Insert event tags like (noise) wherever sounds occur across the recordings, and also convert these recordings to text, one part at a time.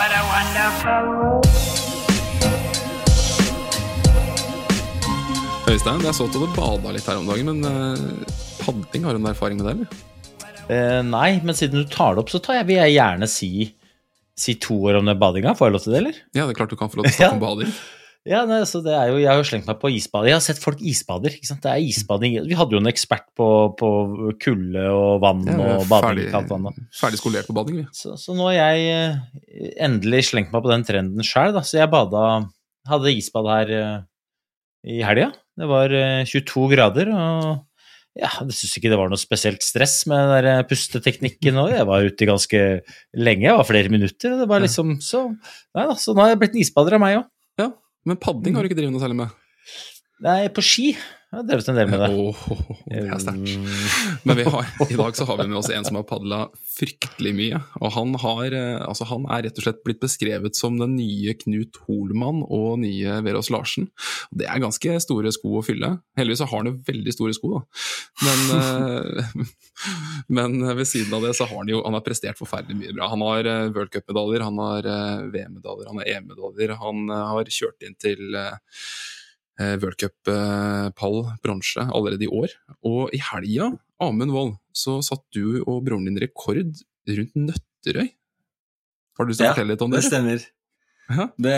What a wonderful world. Øystein, jeg så at du hadde bada litt her om dagen, men padding, har du noen erfaring med det, eller? Eh, nei, men siden du tar det opp, så tar jeg, vil jeg gjerne si, si to år om den badinga. Får jeg lov til det, eller? Ja, det er klart du kan få lov til å (laughs) snakke Ja. om bading. Ja, nei, så det er jo, Jeg har jo slengt meg på isbader. Jeg har sett folk isbader. ikke sant? Det er isbading. Vi hadde jo en ekspert på, på kulde og vann Ja, og bading ferdig, vann. ferdig skolert på bading, vi. Så, så nå har jeg eh, endelig slengt meg på den trenden sjøl. Så jeg bada Hadde isbad her eh, i helga. Det var eh, 22 grader, og ja, jeg syns ikke det var noe spesielt stress med den der eh, pusteteknikken òg. Jeg var ute ganske lenge, jeg var flere minutter. og Det var liksom så Nei da, så nå har jeg blitt en isbader av meg òg. Men padding har du ikke drevet noe særlig med. Nei, på ski. Jeg har drevet en del med det. Åh, det er sterkt. Men har, i dag så har vi med oss en som har padla fryktelig mye. Og han, har, eh, altså han er rett og slett blitt beskrevet som den nye Knut Holmann og nye Verås Larsen. Det er ganske store sko å fylle. Heldigvis har han jo veldig store sko, da. Men, eh, (laughs) men ved siden av det så har han jo han har prestert forferdelig mye bra. Han har worldcupmedaljer, World Cup-medaljer, han har eh, VM-medaljer, han har EM-medaljer. Han eh, har kjørt inn til eh, eh, World Cup-pall bronse allerede i år. Og i helga, Amund Wold, så satt du og broren din rekord rundt Nøtterøy. Har du lyst til å fortelle litt om det det? stemmer. Ja. Det,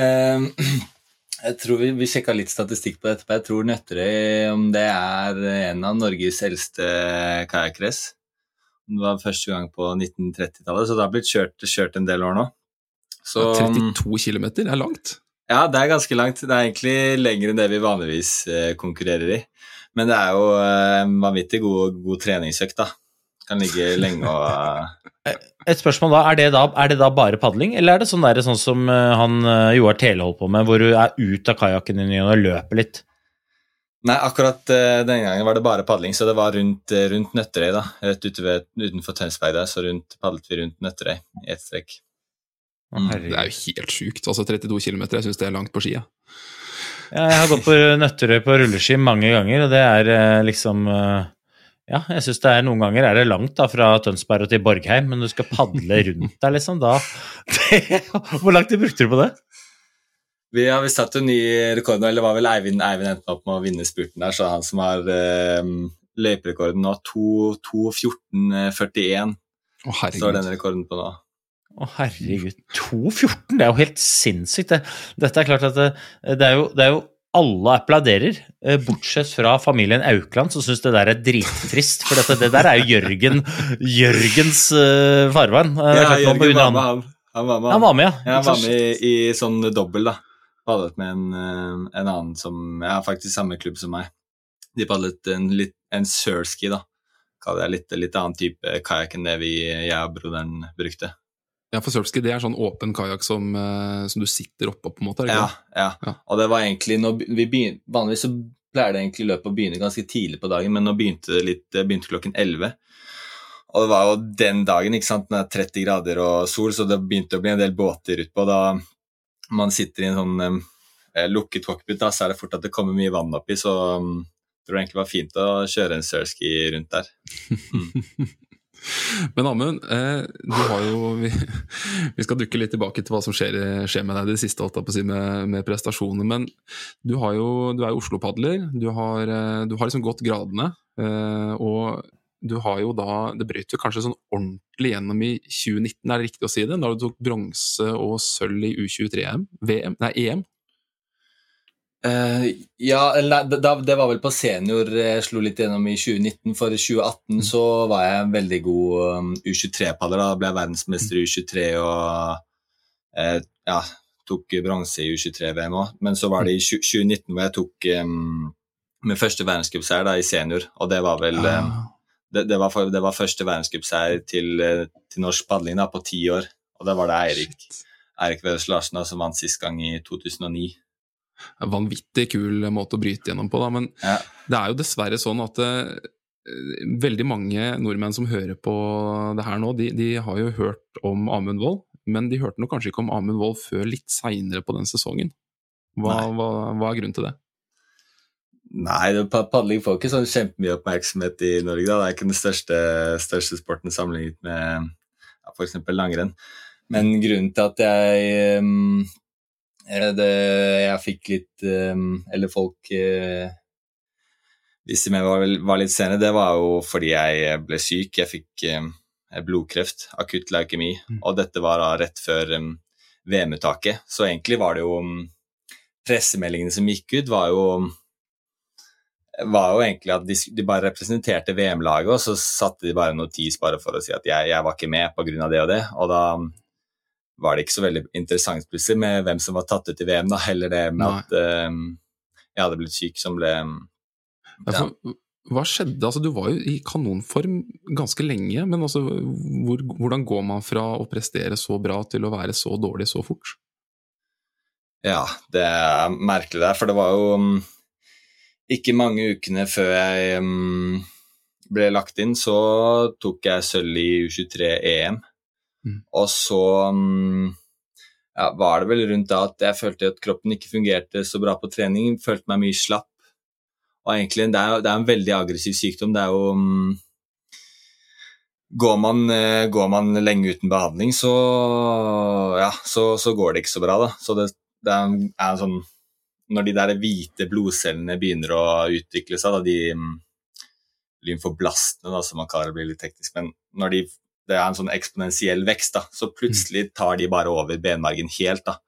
(clears throat) jeg tror vi, vi sjekka litt statistikk på det etterpå. Jeg tror Nøtterøy om det er en av Norges eldste kajakkrace. Det var første gang på 1930-tallet, så det har blitt kjørt, kjørt en del år nå. Så, 32 km er langt. Ja, det er ganske langt. Det er egentlig lenger enn det vi vanligvis eh, konkurrerer i. Men det er jo eh, en vanvittig god, god treningsøkt, da. Kan ligge lenge og (laughs) eh, Et spørsmål da, er det da, er det da bare padling, eller er det sånn, der, sånn som han Joar Tele holdt på med, hvor du er ut av kajakken din og løper litt? Nei, akkurat denne gangen var det bare padling, så det var rundt, rundt Nøtterøy, da. Rett utenfor Tønsberg der, så rundt, padlet vi rundt Nøtterøy i ett strekk. Mm. Det er jo helt sjukt. Altså 32 km, jeg syns det er langt på ski. ja. Ja, jeg har gått på Nøtterøy på rulleski mange ganger, og det er eh, liksom eh, Ja, jeg syns det er noen ganger er det langt da, fra Tønsberg og til Borgheim, men du skal padle rundt der, liksom, da det, (laughs) Hvor lang tid brukte du på det? Vi har visst satt en ny rekord nå, eller var vel Eivind, Eivind endte opp med å vinne spurten der, så han som har eh, løyperekorden nå, 2.14,41 Å, står den rekorden på nå. Å, herregud. 2,14? Det er jo helt sinnssykt. Det. Dette er klart at det, det, er jo, det er jo alle applauderer, eh, bortsett fra familien Aukland, som syns det der er drittrist. For dette, det der er jo Jørgen, Jørgens uh, farvann. Eh, Ja, Jørgen var med, han. han. Han var med, Han var med, ja. Ja, han var med i, i sånn dobbel, da. Padlet med en, eh, en annen som Ja, faktisk samme klubb som meg. De padlet en, litt, en surski, da. Kaller jeg litt, litt annen type kajakk enn det vi, jeg og broderen brukte. Ja, for surfski det er sånn åpen kajakk som, eh, som du sitter oppå, på en måte? Ja, ja. Ja. Og det var egentlig når vi begynte, Vanligvis så pleier det egentlig løpet å begynne ganske tidlig på dagen, men nå begynte det litt, begynte klokken 11. Og det var jo den dagen, ikke sant, det er 30 grader og sol, så det begynte å bli en del båter utpå. Da man sitter i en sånn eh, lukket cockpit, da, så er det fort at det kommer mye vann oppi, så um, jeg tror det egentlig var fint å kjøre en surski rundt der. (laughs) Men Amund, eh, du har jo vi, vi skal dukke litt tilbake til hva som skjer, skjer med deg det siste si, med, med prestasjoner. Men du, jo, du er jo Oslo-padler. Du, eh, du har liksom gått gradene. Eh, og du har jo da Det brøt jo kanskje sånn ordentlig gjennom i 2019, er det riktig å si det? Da du tok bronse og sølv i U23-EM? VM? Nei, EM? Eh, ja, det var vel på senior jeg slo litt gjennom i 2019. For i 2018 så var jeg en veldig god um, U23-padler. Da ble jeg verdensmester i U23 og uh, ja, tok bronse i U23-VM òg. Men så var det i 2019 hvor jeg tok um, min første verdenscupseier i senior, og det var vel um, det, det, var, det, var, første verdenscupseier til, eh, til norsk padling da, på ti år. Og det var det Eirik, Eirik Vedøs Larsen da, som vant sist gang i 2009 en vanvittig kul måte å bryte gjennom på, da. Men ja. det er jo dessverre sånn at uh, veldig mange nordmenn som hører på det her nå, de, de har jo hørt om Amund Wold, men de hørte nok kanskje ikke om Amund Wold før litt seinere på den sesongen. Hva, hva, hva, er grunnen til det? Nei, padling får ikke sånn kjempemye oppmerksomhet i Norge. da. Det er ikke den største, største sporten sammenlignet med ja, f.eks. langrenn. Men grunnen til at jeg um, det, jeg fikk litt um, Eller folk uh, visste meg var, var litt senere, det var jo fordi jeg ble syk. Jeg fikk um, blodkreft, akutt leukemi, mm. og dette var da rett før um, VM-uttaket. Så egentlig var det jo Pressemeldingene som gikk ut, var jo var jo egentlig at de, de bare representerte VM-laget, og så satte de bare notis bare for å si at jeg, jeg var ikke med pga. det og det. Og da var det ikke så veldig interessant plutselig med hvem som var tatt ut i VM, da, heller det med Nei. at um, jeg hadde blitt syk som ble ja. altså, Hva skjedde? Altså, du var jo i kanonform ganske lenge, men altså, hvor, hvordan går man fra å prestere så bra til å være så dårlig så fort? Ja, det er merkelig der, for det var jo um, ikke mange ukene før jeg um, ble lagt inn, så tok jeg sølv i U23-EM. Mm. Og så mm, ja, var det vel rundt da at jeg følte at kroppen ikke fungerte så bra på trening. Følte meg mye slapp. Og egentlig, det er, det er en veldig aggressiv sykdom. Det er jo um, går, man, eh, går man, lenge uten behandling, så, ja, så, så, går det ikke så bra. Da. Så det, det er, er sånn Når de der hvite blodcellene begynner å utvikle seg, da, de um, lymfoblastene, da, som man kaller det, blir litt teknisk, men når de det er en sånn eksponentiell vekst, da. så plutselig tar de bare over benmargen helt. da.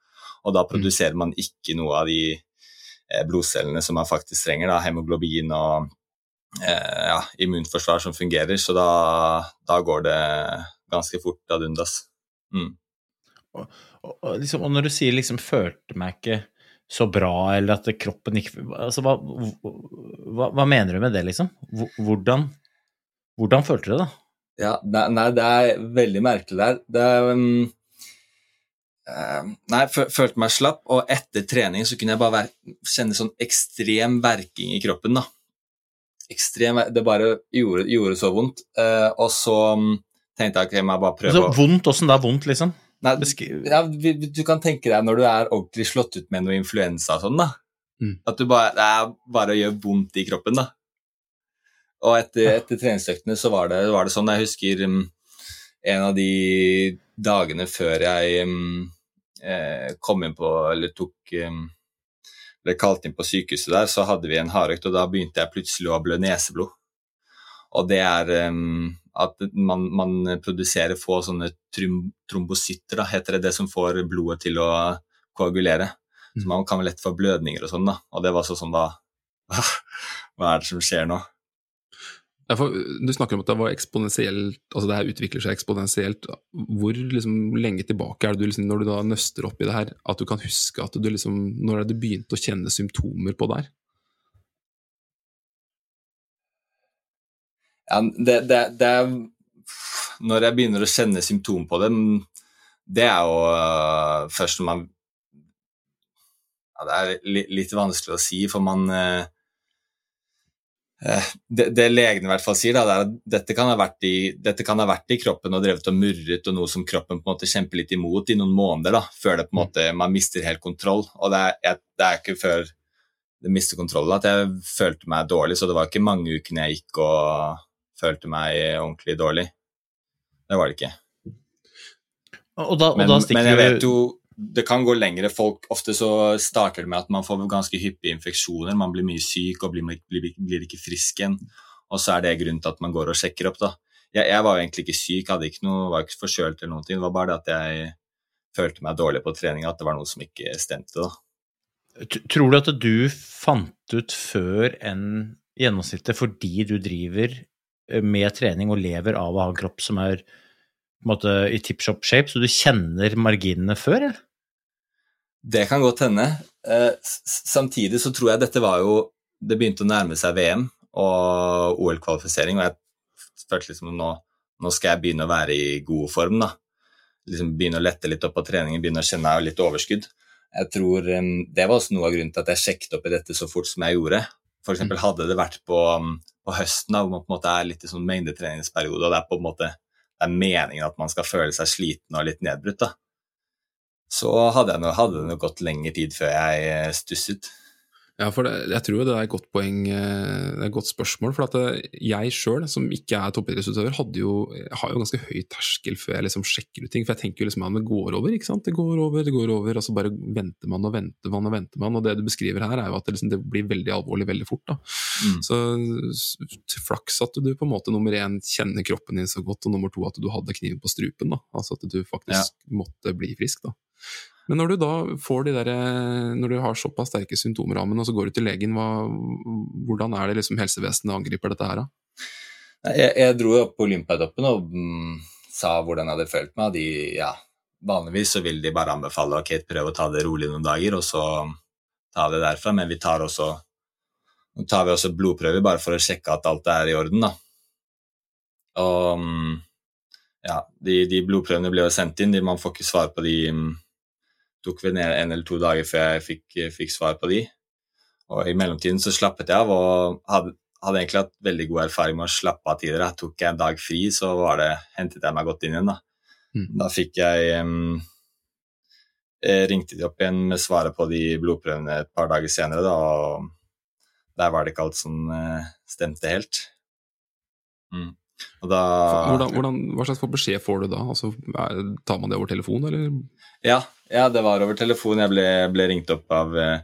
Og da produserer man ikke noe av de eh, blodcellene som man faktisk trenger, da. hemoglobin og eh, ja, immunforsvar som fungerer. Så da, da, går det ganske fort ad undas. Mm. Og, og, liksom, og, når du sier liksom 'følte meg ikke så bra', eller at kroppen ikke altså, hva, hva, hva mener du med det, liksom? Hvordan, hvordan følte du det, da? Ja, nei, det er veldig merkelig der. Det um, uh, Nei, følte meg slapp, og etter trening så kunne jeg bare kjenne sånn ekstrem verking i kroppen. da. Ekstrem Det bare gjorde, gjorde så vondt. Uh, og så um, tenkte jeg at jeg må bare prøve altså, Vondt? Åssen er vondt, liksom? Nei, ja, du kan tenke deg når du er ordentlig slått ut med noe influensa og sånn, da. Mm. At du bare, det er bare å gjøre vondt i kroppen, da. Og etter, etter treningsøktene så var det, var det, sånn. Jeg husker um, en av de dagene før jeg um, eh, kom inn på Eller tok um, ble kalt inn på sykehuset der, så hadde vi en hardøkt, og da begynte jeg plutselig å blø neseblod. Og det er um, at man, man, produserer få sånne trom, trombosytter, da, heter det, det som får blodet til å koagulere. Så mm. man kan lett få blødninger og sånn, da. Og det var sånn hva, (laughs) hva er det som skjer nå? Du snakker om at det var eksponentielt, altså det her utvikler seg eksponentielt. Hvor liksom, lenge tilbake er det du, liksom, når du da nøster opp i det her, at du kan huske at du liksom Når er det du begynte å kjenne symptomer på det her? Ja, det, det, det, er Når jeg begynner å kjenne symptomer på det, det er jo uh, først når man ja, Det er litt, vanskelig å si, for man uh, det, det legene i hvert fall sier, da, er at dette kan, i, dette kan, ha vært i, kroppen og drevet og murret, og noe som kroppen på en måte kjemper litt imot i noen måneder, da, før det på en mm. måte, man mister helt kontroll. Og det er, det er ikke før det mister kontroll at jeg følte meg dårlig, så det var ikke mange ukene jeg gikk og følte meg ordentlig dårlig. Det var det ikke. Og da, og men, men, jeg vet jo det kan gå lengre. Folk, ofte så starter det med at man får ganske hyppige infeksjoner. Man blir mye syk og blir, blir, blir ikke frisk igjen. og så er det grunnen til at man går og sjekker opp, da. Jeg, jeg var jo egentlig ikke syk, hadde ikke noe, var ikke forkjølt eller noen ting. Det var bare det at jeg følte meg dårlig på trening, at det var noe som ikke stemte, da. Tror du at du fant ut før enn gjennomsnittet fordi du driver eh, med trening og lever av å ha en kropp som er måte i tip shop shape, så du kjenner marginene før, eller? Det kan godt hende. Eh, samtidig så tror jeg dette var jo Det begynte å nærme seg VM og OL-kvalifisering, og jeg følte liksom nå, nå skal jeg begynne å være i god form, da. Liksom begynne å lette litt opp på treningen, begynne å kjenne litt overskudd. Jeg tror Det var også noe av grunnen til at jeg sjekket opp i dette så fort som jeg gjorde. For eksempel hadde det vært på, på høsten, da, hvor man på en måte er litt i sånn mengdetreningsperiode, og det er på en måte er meningen at man skal føle seg sliten og litt nedbrutt, da. Så hadde, det gått lengre tid før jeg stusset. Ja, for det, jeg tror det er et godt poeng, eh, det er et godt spørsmål. For at eh, jeg sjøl, som ikke er toppidrettsutøver, jo, har jo ganske høy terskel før jeg liksom sjekker ut ting. For jeg tenker jo liksom at det går over, ikke sant. Det går over, det går over, og så bare venter man og venter man og venter man. Og det du beskriver her, er jo at det, liksom, det blir veldig alvorlig veldig fort. da. Mm. Så flaks at du på en måte nummer én kjenner kroppen din så godt, og nummer to at du hadde kniven på strupen. da. Altså at du faktisk måtte bli frisk. da. Men når du da får de der, eh, når du har såpass sterke symptomer, og så går du til legen, hva, hvordan er det liksom helsevesenet angriper dette her? da? Jeg, jeg dro opp på Olympiatoppen og mm, sa hvordan jeg hadde følt meg. De, ja, vanligvis så vil de bare anbefale ok, prøv å ta det rolig noen dager, og så ta det derfra. Men vi tar også, tar vi også blodprøver bare for å sjekke at alt er i orden. da. Og mm, ja, de, de blodprøvene blir jo sendt inn. Man får ikke svar på de mm, tok vel ned en eller to dager før jeg fikk, fikk svar på de. Og i mellomtiden så slappet jeg av og hadde, hadde egentlig hatt veldig god erfaring med å slappe av tidligere. Tok jeg en dag fri, så var det, hentet jeg meg godt inn igjen. Da, Mm. da fikk jeg um, Ringte de opp igjen med svaret på de blodprøvene et par dager senere, da, og der var det ikke alt som uh, stemte helt. Mm. Da Hvordan, hvordan, hva slags beskjed får du da? Altså, er, tar man det over telefon, eller? Ja, ja, det var over telefon. Jeg ble, ble ringt opp av uh,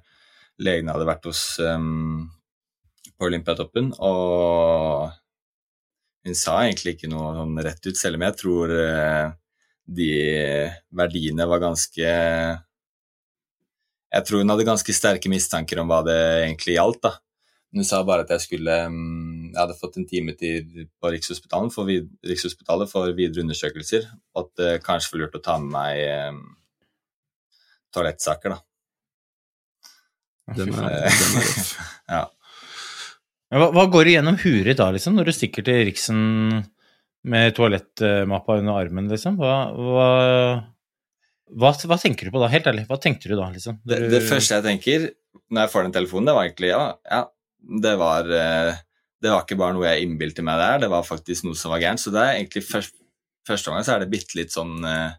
legen jeg hadde vært hos um, på Olympiatoppen, og hun sa egentlig ikke noe sånn rett ut, selv om jeg tror uh, de verdiene var ganske Jeg tror hun hadde ganske sterke mistanker om hva det egentlig gjaldt, da. Hun sa bare at jeg skulle em, Jeg hadde fått en time til på Rikshospitalet for, vid, Rikshospitalet for videre undersøkelser, og at det kanskje var lurt å ta med meg toalettsaker, da. Den er, den er. (laughs) Ja. Hva, hva går igjennom huet ditt da, liksom, når du stikker til Riksen med toalettmappa under armen, liksom? Hva, hva, hva, hva tenker du på da, helt ærlig? Hva tenkte du da, liksom? Det, det første jeg tenker når jeg får den telefonen, det var egentlig ja, ja det var eh, Det var ikke bare noe jeg innbilte meg der, det var faktisk noe som var gærent. Så det er egentlig først, første gang så er det bitte litt sånn eh,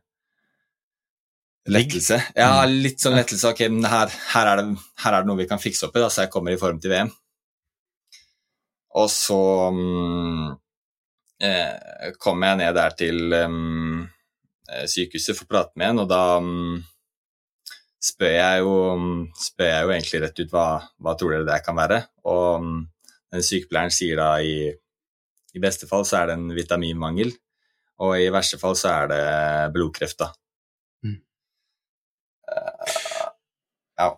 lettelse. Ja, litt sånn lettelse. Ok, men her, her, er det, her er det noe vi kan fikse opp i, da, så jeg kommer i form til VM. Og så um, eh, kom jeg ned der til mm, eh, sykehuset for å prate med en, og da um, spør jeg jo, spør jeg jo egentlig rett ut hva, hva tror dere det kan være. Og mm, den sykepleieren sier da i, i beste fall så er det en vitaminmangel, og i verste fall så er det blodkreft, da. Eh,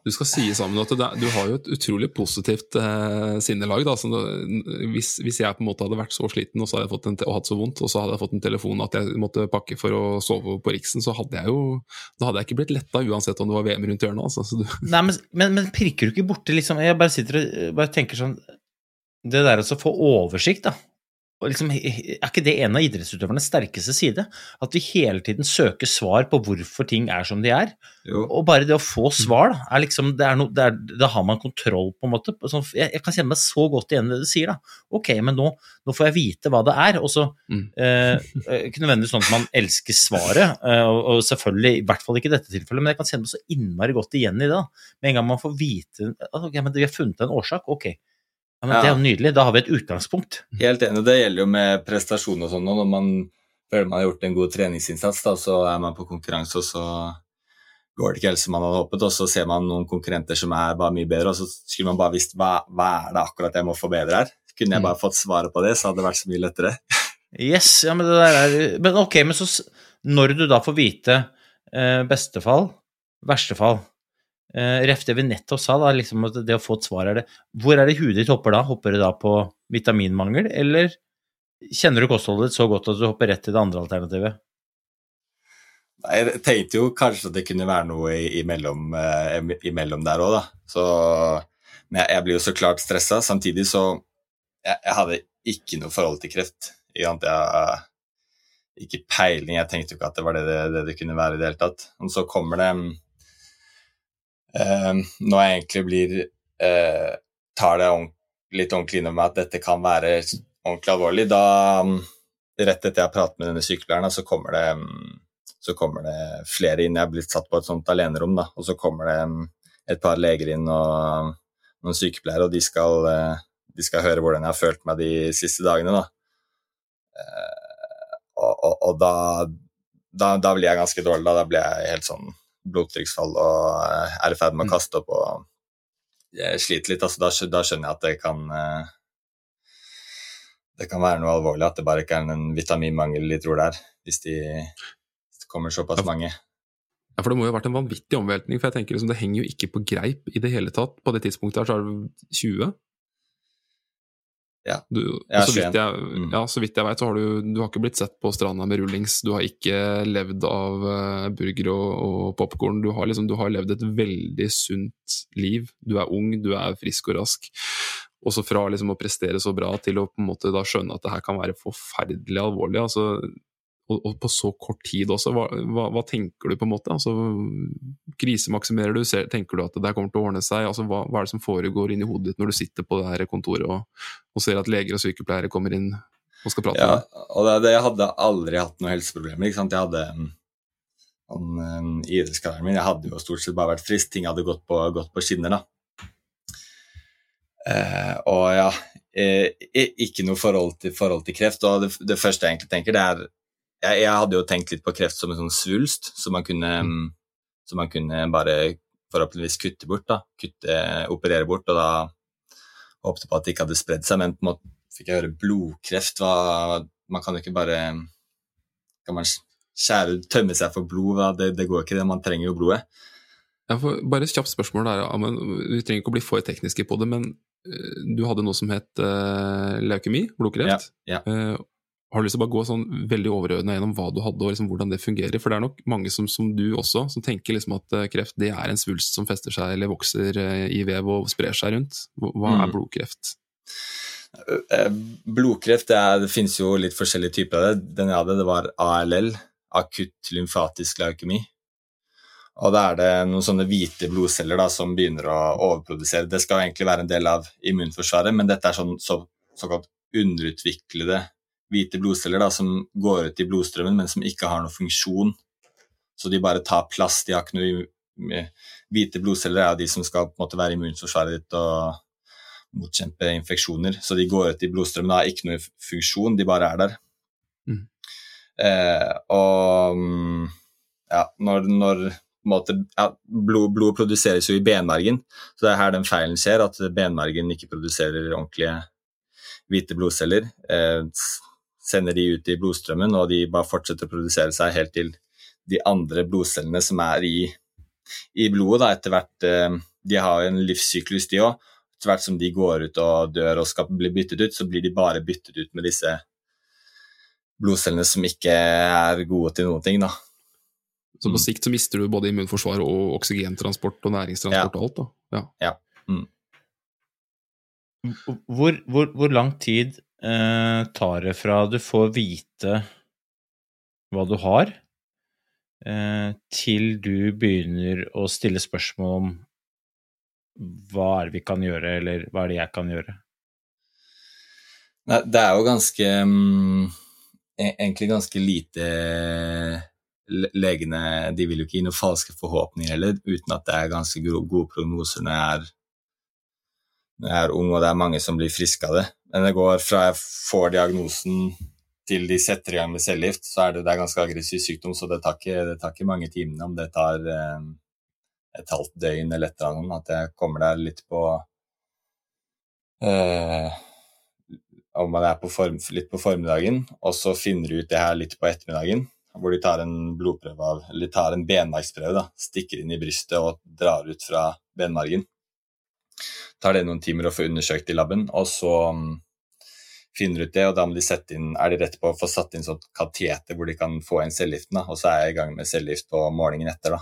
Du skal si sammen at du har jo et utrolig positivt eh, sinnelag. Da, så hvis, hvis jeg på en måte hadde vært så sliten og, så en, og hatt så vondt, og så hadde jeg fått en telefon at jeg måtte pakke for å sove på Riksen, så hadde jeg jo da hadde jeg ikke blitt letta uansett om det var VM rundt hjørnet. Altså, så du, Nei, men, men, men pirker du ikke borti liksom Jeg bare sitter og bare tenker sånn Det der å få oversikt, da. Liksom, er ikke det en av idrettsutøvernes sterkeste side? At vi hele tiden søker svar på hvorfor ting er som de er. jo. Og bare det å få svar, da, er liksom, det er no, det er, da har man kontroll, på en måte. Så jeg, jeg kan kjenne meg så godt igjen i det du sier, da. Ok, men nå, nå får jeg vite hva det er. Og så Mm. eh, Ikke nødvendigvis sånn at man elsker svaret, eh, og, og selvfølgelig, i hvert fall ikke i dette tilfellet, men jeg kan kjenne meg så innmari godt igjen i det. da. Med en gang man får vite at ok, men vi har funnet en årsak, ok. Ja, men Det er jo nydelig. Da har vi et utgangspunkt. Helt enig. Det gjelder jo med prestasjon og sånn. Når man føler man har gjort en god treningsinnsats, da, så er man på konkurranse, og så går det ikke helt som man hadde håpet. Og så ser man noen konkurrenter som er bare mye bedre, og så skulle man bare visst hva, hva er det akkurat jeg må forbedre her. Kunne jeg Mm. bare fått svaret på det, så hadde det vært så mye lettere. Yes, ja, men det der er Men ok, men så Når du da får vite eh, beste fall, fall eh, Ref det vi nettopp sa, da, liksom at det å få et svar er det Hvor er det huet ditt hopper da? Hopper det da på vitaminmangel, eller kjenner du kostholdet ditt så godt at du hopper rett til det andre alternativet? Nei, Jeg tenkte jo kanskje at det kunne være noe imellom, eh, imellom der òg, da. Så, men jeg, jeg blir jo så klart stressa. Samtidig så jeg, jeg hadde ikke noe forhold til kreft. Ikke, jeg, ikke peiling. Jeg tenkte jo ikke at det var det det, det det kunne være i det hele tatt. Og så kommer det eh, Når jeg egentlig blir eh, Tar det litt ordentlig inn over meg at dette kan være ordentlig alvorlig, da Rett etter jeg har pratet med denne sykepleieren, så kommer det mm, så kommer det flere inn. Jeg er blitt satt på et sånt alenerom, da, og så kommer det mm, et par leger inn og noen sykepleiere, og de skal, eh, de skal høre hvordan jeg har følt meg de siste dagene. Da. Eh, Og, og, og da, da, da blir jeg ganske dårlig. Da, da blir jeg helt sånn blodtrykksfall og eh, er i ferd med å kaste opp og jeg sliter litt. Altså, da, da skjønner jeg at det kan eh, det kan være noe alvorlig, at det bare ikke er en vitaminmangel de tror det er, hvis de kommer såpass mange. Ja, for Det må jo ha vært en vanvittig omveltning, for jeg tenker liksom, det henger jo ikke på greip i det hele tatt. På det tidspunktet her så er det 20? Ja. Du, så vidt jeg, Mm. ja, så vidt jeg vet, så har du, du har ikke blitt sett på stranda med rullings. Du har ikke levd av uh, burger og, og popkorn. Du, har liksom, du har levd et veldig sunt liv. Du er ung, du er frisk og rask. Og så fra liksom å prestere så bra til å på en måte da skjønne at det her kan være forferdelig alvorlig. altså og, og på så kort tid også. Hva, hva, hva tenker du på en måte? Altså, krisemaksimerer du? Ser, tenker du at det der kommer til å ordne seg? Altså, hva, hva er det som foregår inni hodet ditt når du sitter på det her kontoret og, og ser at leger og sykepleiere kommer inn og skal prate Ja, og det, det, jeg hadde aldri hatt noen helseproblemer. ikke sant? Jeg hadde han, um, idrettskarrieren min, jeg hadde jo stort sett bare vært frisk. Ting hadde gått på, gått på skinner, da. Eh, og ja, eh, ikke noe forhold til, forhold til kreft. Og det, det første jeg egentlig tenker, det er jeg, jeg hadde jo tenkt litt på kreft som en sånn svulst, som man kunne, mm. som man kunne bare forhåpentligvis kutte bort. da, kutte, Operere bort, og da håpte på at det ikke hadde spredd seg. Men på en måte fikk jeg høre blodkreft. Hva, man kan jo ikke bare kan man skjære tømme seg for blod. Det, det går ikke, det. Man trenger jo blodet. Ja, bare et kjapt spørsmål der, Amund. Vi trenger ikke å bli for tekniske på det, men eh, du hadde noe som het uh, leukemi, blodkreft. Ja, Eh, har du lyst til å bare gå sånn veldig overordna gjennom hva du hadde og liksom hvordan det fungerer? For det er nok mange som, som du også, som tenker liksom at eh, kreft det er en svulst som fester seg eller vokser eh, i vev og sprer seg rundt. Hva er Mm. blodkreft? Mm. Blodkreft det, er, det finnes jo litt forskjellige typer av det. Den jeg hadde, det var ALL, akutt lymfatisk leukemi. Og da er det noen sånne hvite blodceller da, som begynner å overprodusere. Det skal egentlig være en del av immunforsvaret, men dette er sånn så, såkalt underutviklede hvite blodceller da, som går ut i blodstrømmen, men som ikke har noen funksjon. Så de bare tar plass. De har ikke noe Hvite blodceller er de som skal på en måte være immunforsvaret ditt og motkjempe infeksjoner. Så de går ut i blodstrømmen og har ikke noe funksjon, de bare er der. Mm. Eh, og mm, ja, når, når måte, ja, blod, blod produseres jo i benmargen, så det er her den feilen skjer, at benmargen ikke produserer ordentlige hvite blodceller. Eh, sender de ut i blodstrømmen, og de bare fortsetter å produsere seg helt til de andre blodcellene som er i, i blodet, da, etter hvert eh, De har jo en livssyklus, de òg. Etter hvert som de går ut og dør og skal bli byttet ut, så blir de bare byttet ut med disse blodcellene som ikke er gode til noen ting. da. Så på Mm. sikt så mister du både immunforsvar og oksygentransport og næringstransport og alt. da. Ja. Hvor, hvor, hvor lang tid eh, tar det fra du får vite hva du har, eh, til du begynner å stille spørsmål om hva er det vi kan gjøre, eller hva er det jeg kan gjøre? Det er jo ganske mm, e- Egentlig ganske lite le- Legene de vil jo ikke gi noen falske forhåpninger heller, uten at det er ganske gode prognoser når jeg er, når jeg er ung, og det er mange som blir friske av det. Men det går fra jeg får diagnosen til de setter i gang med cellegift, så er det, det er ganske aggressiv sykdom, så det tar ikke, det tar ikke mange timene. Om det tar eh, et halvt døgn eller et eller annet, at jeg kommer der litt på eh, om man er på form, litt på formiddagen, og så finner du ut det her litt på ettermiddagen, hvor de tar en blodprøve av, eller de tar en benmargsprøve, stikker inn i brystet og drar ut fra benmargen. Tar det noen timer å få undersøkt i laben, og så finner finner ut det, og da må de sette inn, er de rett på å få satt inn sånn kateter hvor de kan få inn cellegiften, og så er jeg i gang med cellegift på morgenen etter, da.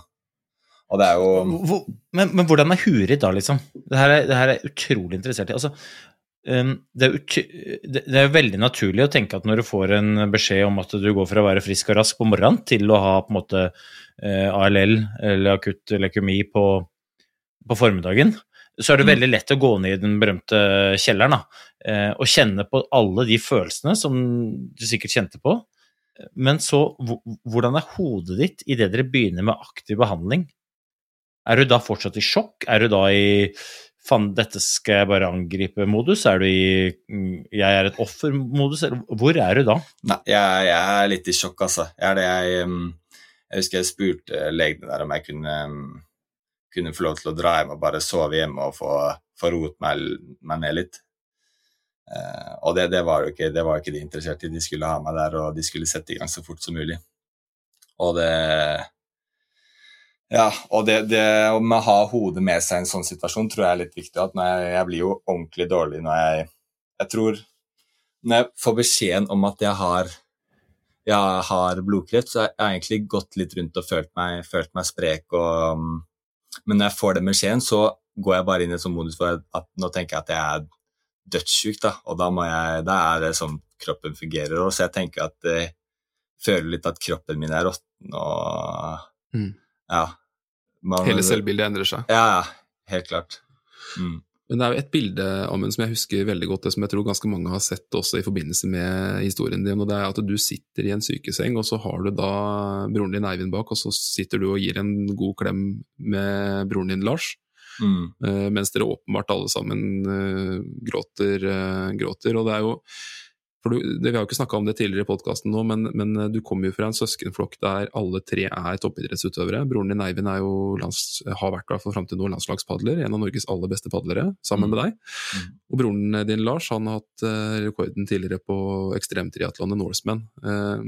Og det er jo Hvor, men, men hvordan er huet da, liksom? Det her er, jeg utrolig interessert i. Altså, um, det, er det er veldig naturlig å tenke at når du får en beskjed om at du går fra å være frisk og rask på morgenen til å ha på en måte eh, ALL eller akutt leukemi på, på formiddagen, så er det Mm. veldig lett å gå ned i den berømte kjelleren da, eh, og kjenne på alle de følelsene som du sikkert kjente på. Men så, hvordan er hodet ditt idet dere begynner med aktiv behandling? Er du da fortsatt i sjokk? Er du da i faen, dette skal jeg bare angripe-modus? Er du i mm, jeg er et offer-modus? Hvor er du da? Nei, jeg, jeg er litt i sjokk, altså. Jeg er det jeg um, Jeg husker jeg spurte legene der om jeg kunne, kunne få lov til å dra hjem og bare sove hjemme og få, få roet meg, meg ned litt. Eh, og det, det var jo ikke det var ikke de interessert i. De skulle ha meg der, og de skulle sette i gang så fort som mulig. Og det Ja, og det, det å ha hodet med seg i en sånn situasjon tror jeg er litt viktig. At jeg, jeg blir jo ordentlig dårlig når jeg Jeg tror når jeg får beskjeden om at jeg har, jeg har blodkreft, så har jeg egentlig gått litt rundt og følt meg, følt meg sprek. Og, um, men når jeg får den beskjeden, så går jeg bare inn i en sånn modus for at nå tenker jeg at jeg er dødssyk, da. Og da, må jeg, da er det sånn kroppen fungerer. Og så jeg tenker at jeg føler litt at kroppen min er råtten og Mm. Ja. Man- Hele selvbildet endrer seg. Ja, ja. Helt klart. Mm. Men det er jo et bilde Amund, som jeg husker veldig godt, det som jeg tror ganske mange har sett også i forbindelse med historien din. og Det er at du sitter i en sykeseng, og så har du da broren din Eivind bak, og så sitter du og gir en god klem med broren din Lars. Mm. eh, mens dere åpenbart alle sammen eh, gråter, eh, gråter. Og det er jo for du, det, Vi har jo ikke snakka om det tidligere i podkasten men, men eh, du kommer jo fra en søskenflokk der alle tre er toppidrettsutøvere. Broren din Eivind er jo lands, har vært for fram til nå landslagspadler, en av Norges aller beste padlere, sammen Mm. med deg. Mm. Og broren din Lars han har hatt eh, rekorden tidligere på ekstremtriatlonet Norseman. Eh,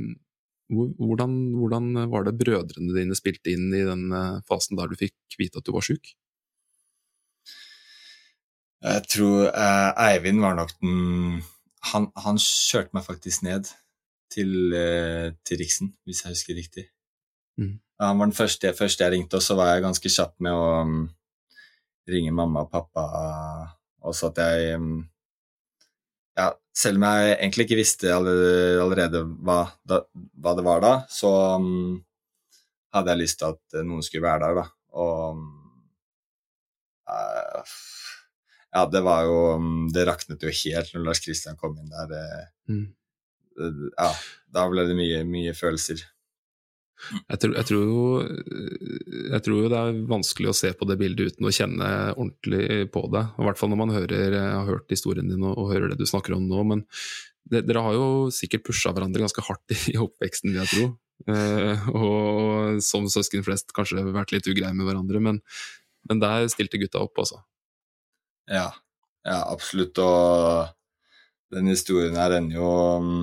hvordan, hvordan var det brødrene dine spilte inn i den eh, fasen der du fikk vite at du var sjuk? Jeg tror eh, Eivind var nok den han, han kjørte meg faktisk ned til, eh, til Riksen, hvis jeg husker riktig. Mm. Han var den første, første jeg ringte, og så var jeg ganske kjapp med å um, ringe mamma og pappa. Og så at jeg um, Ja, selv om jeg egentlig ikke visste allerede, hva, da, hva det var da, så um, hadde jeg lyst til at noen skulle være der, da. Og eh, ja, det var jo um, Det raknet jo helt når Lars Kristian kom inn der. Det, Mm. ja, da ble det mye, mye følelser. Jeg tror, jeg, tror jo, jeg tror jo det er vanskelig å se på det bildet uten å kjenne ordentlig på det. I hvert fall når man hører, har hørt historien din og, og hører det du snakker om nå. Men det, dere har jo sikkert pusha hverandre ganske hardt i, i oppveksten, vil jeg tro. Eh, og som søsken flest kanskje vært litt ugreie med hverandre, men, men der stilte gutta opp, altså. Ja, ja absolutt. Og den historien her ender jo um,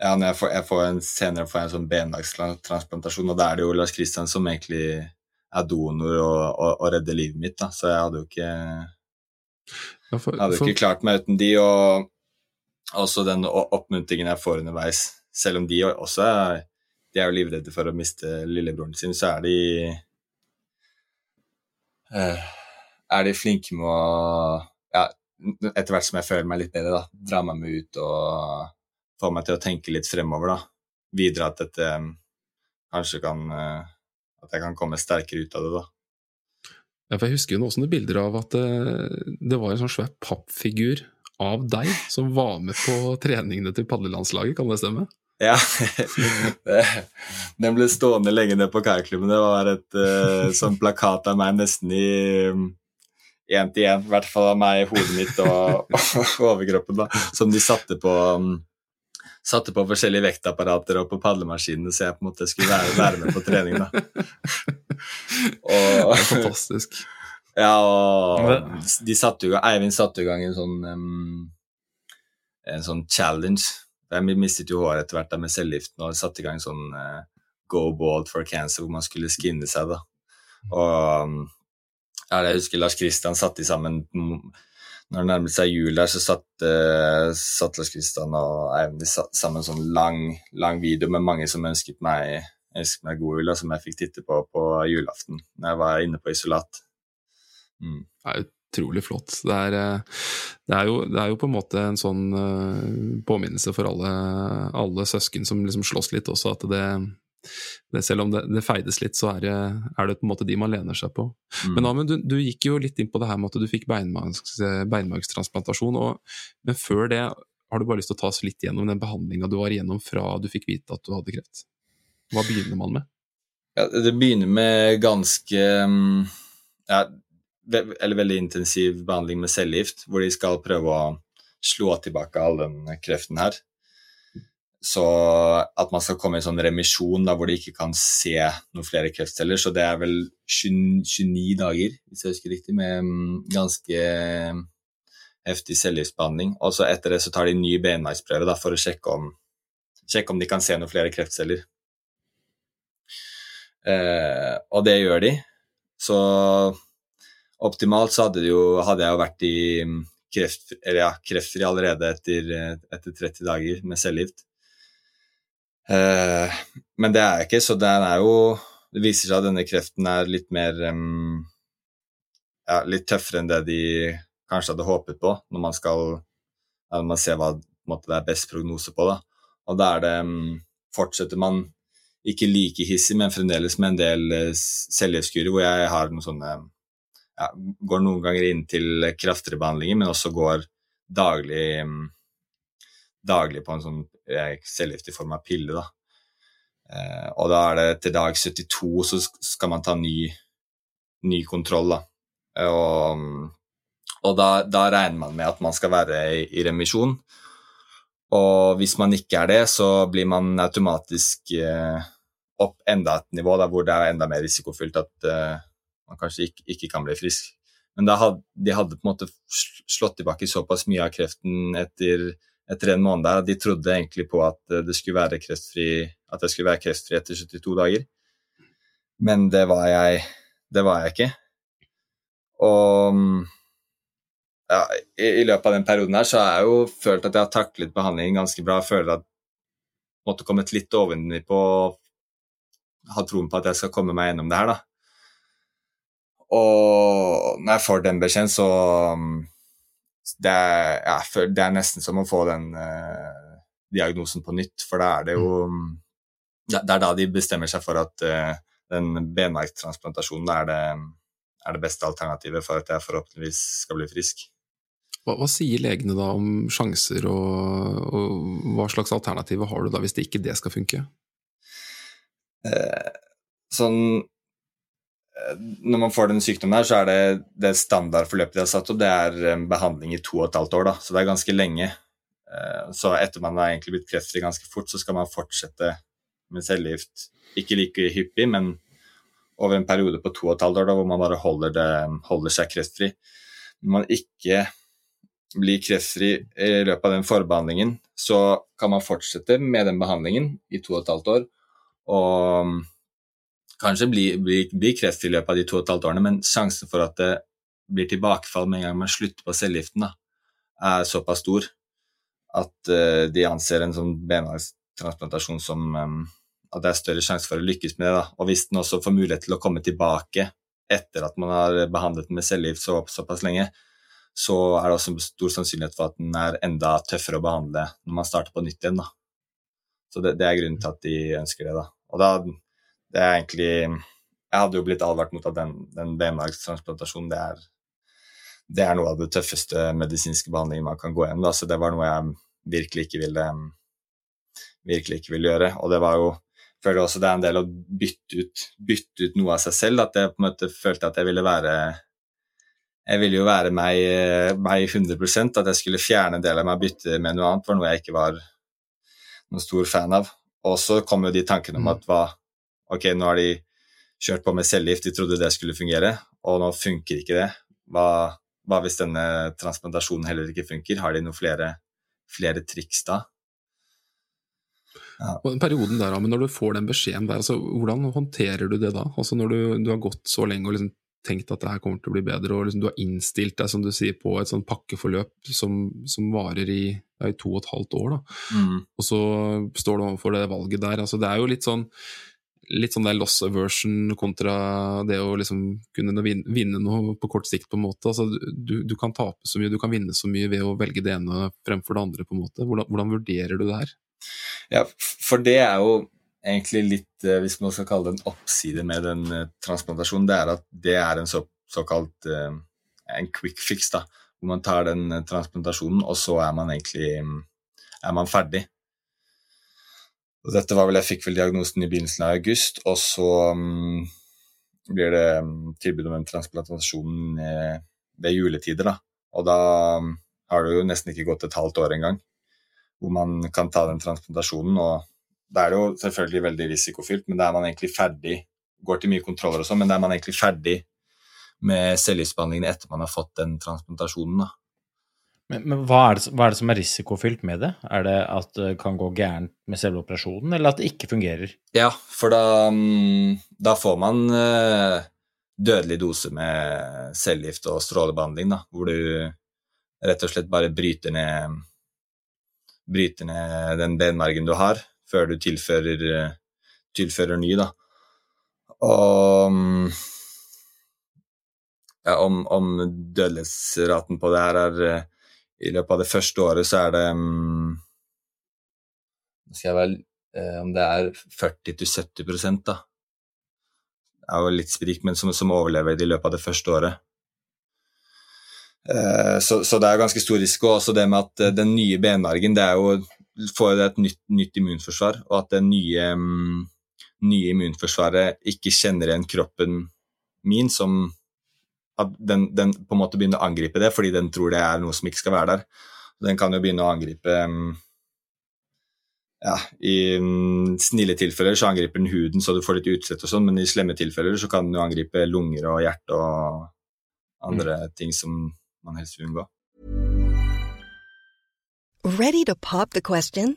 Ja, jeg får, jeg får en, senere får jeg en sånn benmargstransplantasjon, og da er det jo Lars Kristian som egentlig er donor og, og, og redder livet mitt, da. Så jeg hadde jo ikke Ja, for, hadde for- ikke klart meg uten de, og også den oppmuntringen jeg får underveis. Selv om de også er, de er jo livredde for å miste lillebroren sin, så er de eh, Er de flinke med å Ja, etter hvert som jeg føler meg litt bedre, da, dra meg med ut og få meg til å tenke litt fremover, da. Videre at dette eh, kanskje kan eh, At jeg kan komme sterkere ut av det, da. Ja, for jeg husker jo noen bilder av at det, det var en sånn svær pappfigur av deg som var med på treningene til padlelandslaget, kan det stemme? Ja. (laughs) Den ble stående lenge nede på kajakklubben. Det var et uh, sånn plakat av meg nesten i én til én, i hvert fall av meg hodet mitt og, og (laughs) overkroppen, da, som de satte på um, Satte på forskjellige vektapparater og på padlemaskinene, så jeg på en måte skulle være, være med på trening, da. (laughs) Det er Og, fantastisk. ja, og de satte jo, Eivind satte i gang en sånn um, en sånn challenge. Jeg mistet jo håret etter hvert da med cellegiften og satte i gang en sånn uh, Go Bald for Cancer, hvor man skulle skinne seg. da. Og um, jeg husker Lars Kristian satte sammen Når det nærmet seg jul der, så satte uh, satt Lars Kristian og Eivind sammen en sånn lang, lang video med mange som ønsket meg, ønsket meg god jul, og som jeg fikk titte på på julaften når jeg var inne på isolat. Mm. Det er utrolig flott. Det er, eh, det, er jo, det er, jo, på en måte en sånn uh, påminnelse for alle, alle søsken som liksom slåss litt også, at det, selv om det, det, feides litt, så er det, er det, på en måte de man lener seg på. Mm. Men Amund, du, du, gikk jo litt inn på det her med at du fikk beinmargstransplantasjon. Men før det, har du bare lyst til å ta oss litt gjennom den behandlinga du var igjennom fra du fikk vite at du hadde kreft? Hva begynner man med? Ja, det begynner med ganske mm, ja, Eller veldig intensiv behandling med cellegift, hvor de skal prøve å slå tilbake all den kreften her. Så at man skal komme i en sånn remisjon da, hvor de ikke kan se noen flere kreftceller. Så det er vel 29 dager, hvis jeg husker riktig, med mm, ganske heftig cellegiftbehandling. Og så etter det så tar de en ny benmargsprøve for å sjekke om, sjekke om, de kan se noen flere kreftceller. Eh, og det gjør de. Så optimalt så hadde, jo, hadde jeg jo vært i mm, kreft, ja, kreftfri allerede etter, etter 30 dager med cellegift. Uh, men det er jeg ikke, så den er jo Det viser seg at denne kreften er litt mer um, ja, litt tøffere enn det de kanskje hadde håpet på, når man skal når man ser hva måte, det er best prognose på. Da. Og da er det um, Fortsetter man ikke like hissig, men fremdeles med en del uh, hvor jeg har noen sånne ja, Går noen ganger inn til kraftigere behandlinger, men også går daglig um, daglig på en sånn eh, cellegift form av pille. da. Eh, og da er det til dag 72 så skal man ta ny, ny kontroll. da. Eh, og, og da, da, regner man med at man skal være i, i, remisjon. Og hvis man ikke er det, så blir man automatisk eh, opp enda et nivå da, hvor det er enda mer risikofylt at eh, man kanskje ikke, ikke, kan bli frisk. Men had, de hadde på en måte slått tilbake såpass mye av kreften etter etter en måned der. De trodde egentlig på at eh, det skulle være kreftfri, at jeg skulle være kreftfri etter 72 dager. Men det var jeg, det var jeg ikke. Og ja, i, i, løpet av den perioden her så har jeg jo følt at jeg har taklet behandlingen ganske bra. Jeg føler at jeg måtte kommet litt ovenpå ha troen på at jeg skal komme meg gjennom det her, da. Og når jeg får den beskjeden, så det er, ja, det er, nesten som å få den uh, diagnosen på nytt, for da er det jo mm. Det er da de bestemmer seg for at uh, den benmargtransplantasjonen er det, er det beste alternativet for at jeg forhåpentligvis skal bli frisk. Hva, hva sier legene da om sjanser, og, og, hva slags alternativer har du da hvis det ikke det skal funke? Uh, sånn når man får den sykdommen her, så er det det standardforløpet de har satt opp, det er eh, behandling i to og et halvt år. da, Så det er ganske lenge. Eh, så etter man har egentlig blitt kreftfri ganske fort, så skal man fortsette med cellegift. Ikke like hyppig, men over en periode på to og et halvt år da, hvor man bare holder, det, holder seg kreftfri. Når man ikke blir kreftfri i løpet av den forbehandlingen, så kan man fortsette med den behandlingen i to og et halvt år. Og kanskje blir, blir, blir kreft i løpet av de to og et halvt årene, men sjansen for at det blir tilbakefall med en gang man slutter på cellegiften, er såpass stor at uh, de anser en sånn benmargstransplantasjon som um, at det er større sjanse for å lykkes med det. Da. Og hvis den også får mulighet til å komme tilbake etter at man har behandlet den med cellegift så, såpass lenge, så er det også stor sannsynlighet for at den er enda tøffere å behandle når man starter på nytt igjen. Da. Så det, det er grunnen til at de ønsker det. Da. Og da det er egentlig Jeg hadde jo blitt advart mot at den, den benmargstransplantasjonen det er, det er noe av det tøffeste medisinske behandlingen man kan gå gjennom. Så det var noe jeg virkelig ikke ville, virkelig ikke ville gjøre. Og det var jo føler også det er en del å bytte ut, bytte ut noe av seg selv. At jeg på en måte følte at jeg ville være jeg ville jo være meg, meg 100 At jeg skulle fjerne en del av meg og bytte med noe annet, var noe jeg ikke var noen stor fan av. Og så kom jo de tankene om mm. at hva, Ok, nå har de kjørt på med cellegift, de trodde det skulle fungere, og nå funker ikke det. Hva, hva, hvis denne transplantasjonen heller ikke funker? Har de noen flere flere triks da. Og den perioden der, men når du får den beskjeden der, altså, hvordan håndterer du det da? Altså Når du, du har gått så lenge og liksom tenkt at det her kommer til å bli bedre, og liksom du har innstilt deg som du sier, på et sånn pakkeforløp som, som varer i, ja, i, to og et halvt år, da. Mm. og så står du overfor det valget der. altså Det er jo litt sånn litt sånn der loss aversion kontra det å liksom kunne vinne noe på kort sikt, på en måte. Altså, du, du, kan tape så mye, du kan vinne så mye ved å velge det ene fremfor det andre, på en måte. Hvordan, hvordan vurderer du det her? Ja, for det er jo egentlig litt, eh, hvis man skal kalle det en oppside med den uh, transplantasjonen, det er at det er en så, såkalt uh, en quick fix, da, hvor man tar den transplantasjonen, og så er man egentlig um, er man ferdig. Og dette var vel, Jeg fikk vel diagnosen i begynnelsen av august, og så um, blir det um, tilbud om en transplantasjon ved juletider. da. Og da har det jo nesten ikke gått et halvt år engang hvor man kan ta den transplantasjonen. og det er jo selvfølgelig veldig risikofylt, men da er man egentlig ferdig. Går til mye kontroller og sånn, men da er man egentlig ferdig med cellegiftbehandlingen etter man har fått den transplantasjonen. da. Men, men hva, er det, hva, er det, som er risikofylt med det? Er det at det kan gå gærent med selve operasjonen, eller at det ikke fungerer? Ja, for da, mm, da får man uh, dødelig dose med cellegift og strålebehandling, da, hvor du rett og slett bare bryter ned, bryter ned den benmargen du har, før du tilfører, tilfører ny, da. Og mm, ja, om, om dødelighetsraten på det her er I løpet av det første året så er det um, skal jeg vel, eh, Om det er 40-70 da. Det er jo litt sprik, men som, som overlever i løpet av det første året. Eh, så, så, det er ganske stor risiko. Også det med at eh, den nye benmargen det er jo får et nytt, nytt, immunforsvar, og at det nye, um, nye, immunforsvaret ikke kjenner igjen kroppen min som at den, den, på en måte begynner å angripe det fordi den tror det er noe som ikke skal være der. Den kan jo begynne å angripe um, ja, I um, snille tilfeller så angriper den huden så du får litt utslett og sånn, men i slemme tilfeller så kan den jo angripe lunger og hjerte og andre mm. ting som man helst vil unngå. Ready to pop the question?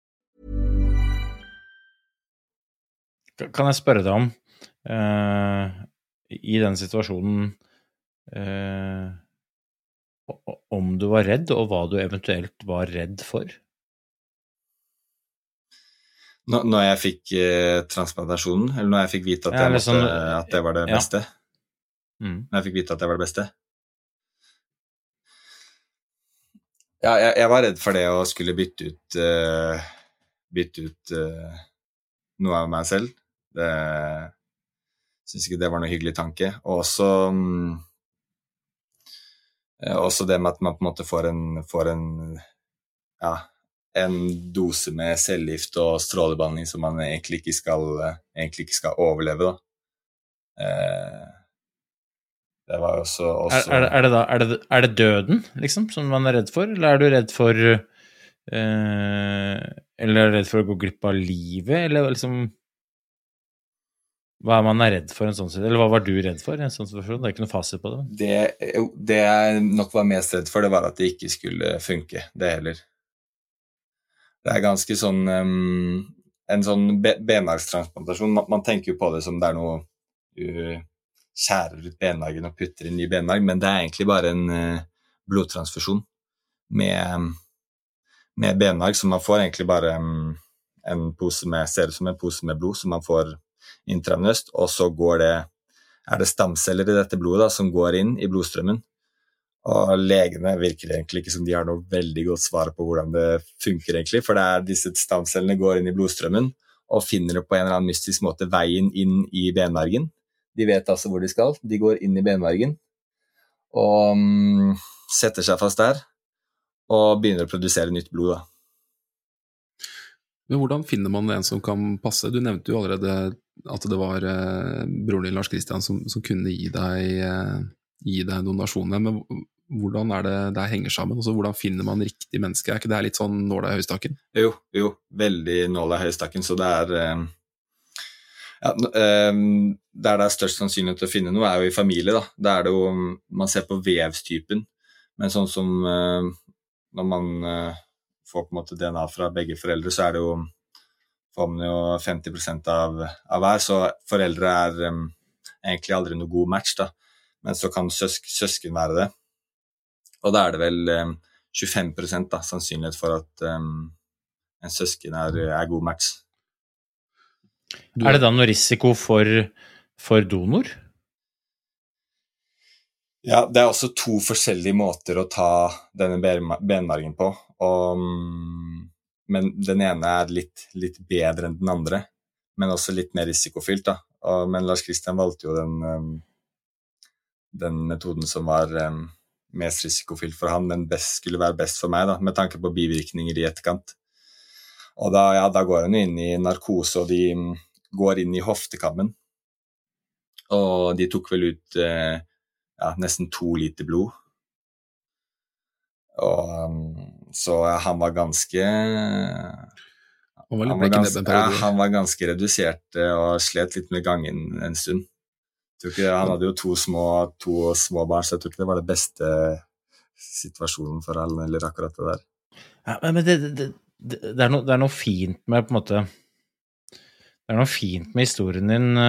Kan jeg spørre deg om, uh, i den situasjonen, uh, om du var redd, og hva du eventuelt var redd for? Når jeg fikk uh, transplantasjonen, eller når jeg fikk vite at, ja, måtte, sånn, at det var det beste? Mm. Når jeg fikk vite at det var det beste? Ja, jeg, jeg var redd for det å skulle bytte ut Bytte ut noe av meg selv. Det syns ikke det var noe hyggelig tanke. Og også um, også det med at man på en måte får en, får en ja, en dose med cellegift og strålebehandling som man egentlig ikke skal, egentlig ikke skal overleve. Eh, det var også, også er, er, det da, er, det, er, det døden, liksom, som man er redd for, eller er du redd for eh, Eller er du redd for å gå glipp av livet, eller liksom Hva er man er redd for en sånn situasjon? Eller hva var du redd for i en sånn situasjon? Det er ikke noe fasit på det. Det, det jeg nok var mest redd for, det var at det ikke skulle funke, det heller. Det er ganske sånn um, En sånn benmargstransplantasjon man, man, tenker jo på det som det er noe Du skjærer ut benmargen og putter inn ny benmarg, men det er egentlig bare en uh, blodtransfusjon med, med benmarg, så man får egentlig bare um, en pose med, ser ut som en pose med blod som man får intravenøst, og så går det, er det stamceller i dette blodet da, som går inn i blodstrømmen. Og legene virker egentlig ikke som de har noe veldig godt svar på hvordan det funker, egentlig, for det er disse stamcellene går inn i blodstrømmen og finner på en eller annen mystisk måte veien inn i benmargen. De vet altså hvor de skal. De går inn i benmargen og um, setter seg fast der og begynner å produsere nytt blod. da. Men hvordan finner man en som kan passe? Du nevnte jo allerede at det var eh, broren din Lars Kristian som, som, kunne gi deg, eh, gi deg donasjonene. Men hvordan er det det henger sammen? Altså, hvordan finner man riktig menneske? Er ikke det litt sånn nåla i høystakken? Jo, jo, veldig nåla i høystakken. Så det er eh, ja, eh, Der det er størst sannsynlighet til å finne noe, er jo i familie. da. Da er det jo, Man ser på vevstypen. Men sånn som eh, når man eh, får på en måte DNA fra begge foreldre, så er det jo får man jo 50% av, av hver, så foreldre er um, egentlig aldri noe god match, da. Men så kan søsk, søsken være det. Og da er det vel um, 25 da, sannsynlighet for at um, en søsken er, er god match. Du... Er det da noe risiko for, for donor? Ja, det er også to forskjellige måter å ta denne benmargen på. Og, men den ene er litt, litt, bedre enn den andre, men også litt mer risikofylt. Da. Og, men Lars Kristian valgte jo den, den metoden som var mest risikofylt for ham, men best, skulle være best for meg, da, med tanke på bivirkninger i etterkant. Og da, ja, da går han jo inn i narkose, og de går inn i hoftekammen. Og de tok vel ut eh, ja, nesten to liter blod. Og, um, så han var ganske han var, han, var ganske, ja, han var ganske redusert eh, og slet litt med gangen en stund. Ikke, han hadde jo to små, to små, barn, så jeg tror ikke det var det beste situasjonen for han, eller akkurat det der. Ja, men det, det, det, det, er noe, det er noe fint med på en måte det er noe fint med historien din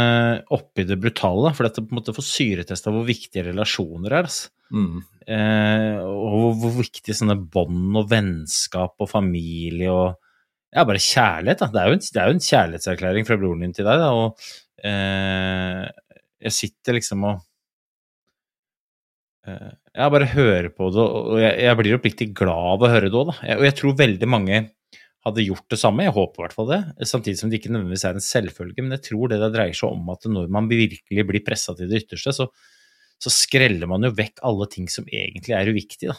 oppi det brutale, for dette på en måte får syretesta hvor viktige relasjoner er. Altså. Mm. Uh, og hvor, hvor viktig sånne bånd og vennskap og familie og ja, bare kjærlighet. Da. Det, er jo en, det er jo en kjærlighetserklæring fra broren din til deg. Da, og eh, jeg sitter liksom og Jeg bare hører på det, og jeg, jeg blir oppriktig glad av å høre det òg, da. Jeg, og jeg tror veldig mange hadde gjort det samme. Jeg håper i hvert fall det. Samtidig som det ikke nødvendigvis er en selvfølge. Men jeg tror det det dreier seg om at når man virkelig blir pressa til det ytterste, så, så, skreller man jo vekk alle ting som egentlig er uviktige. da.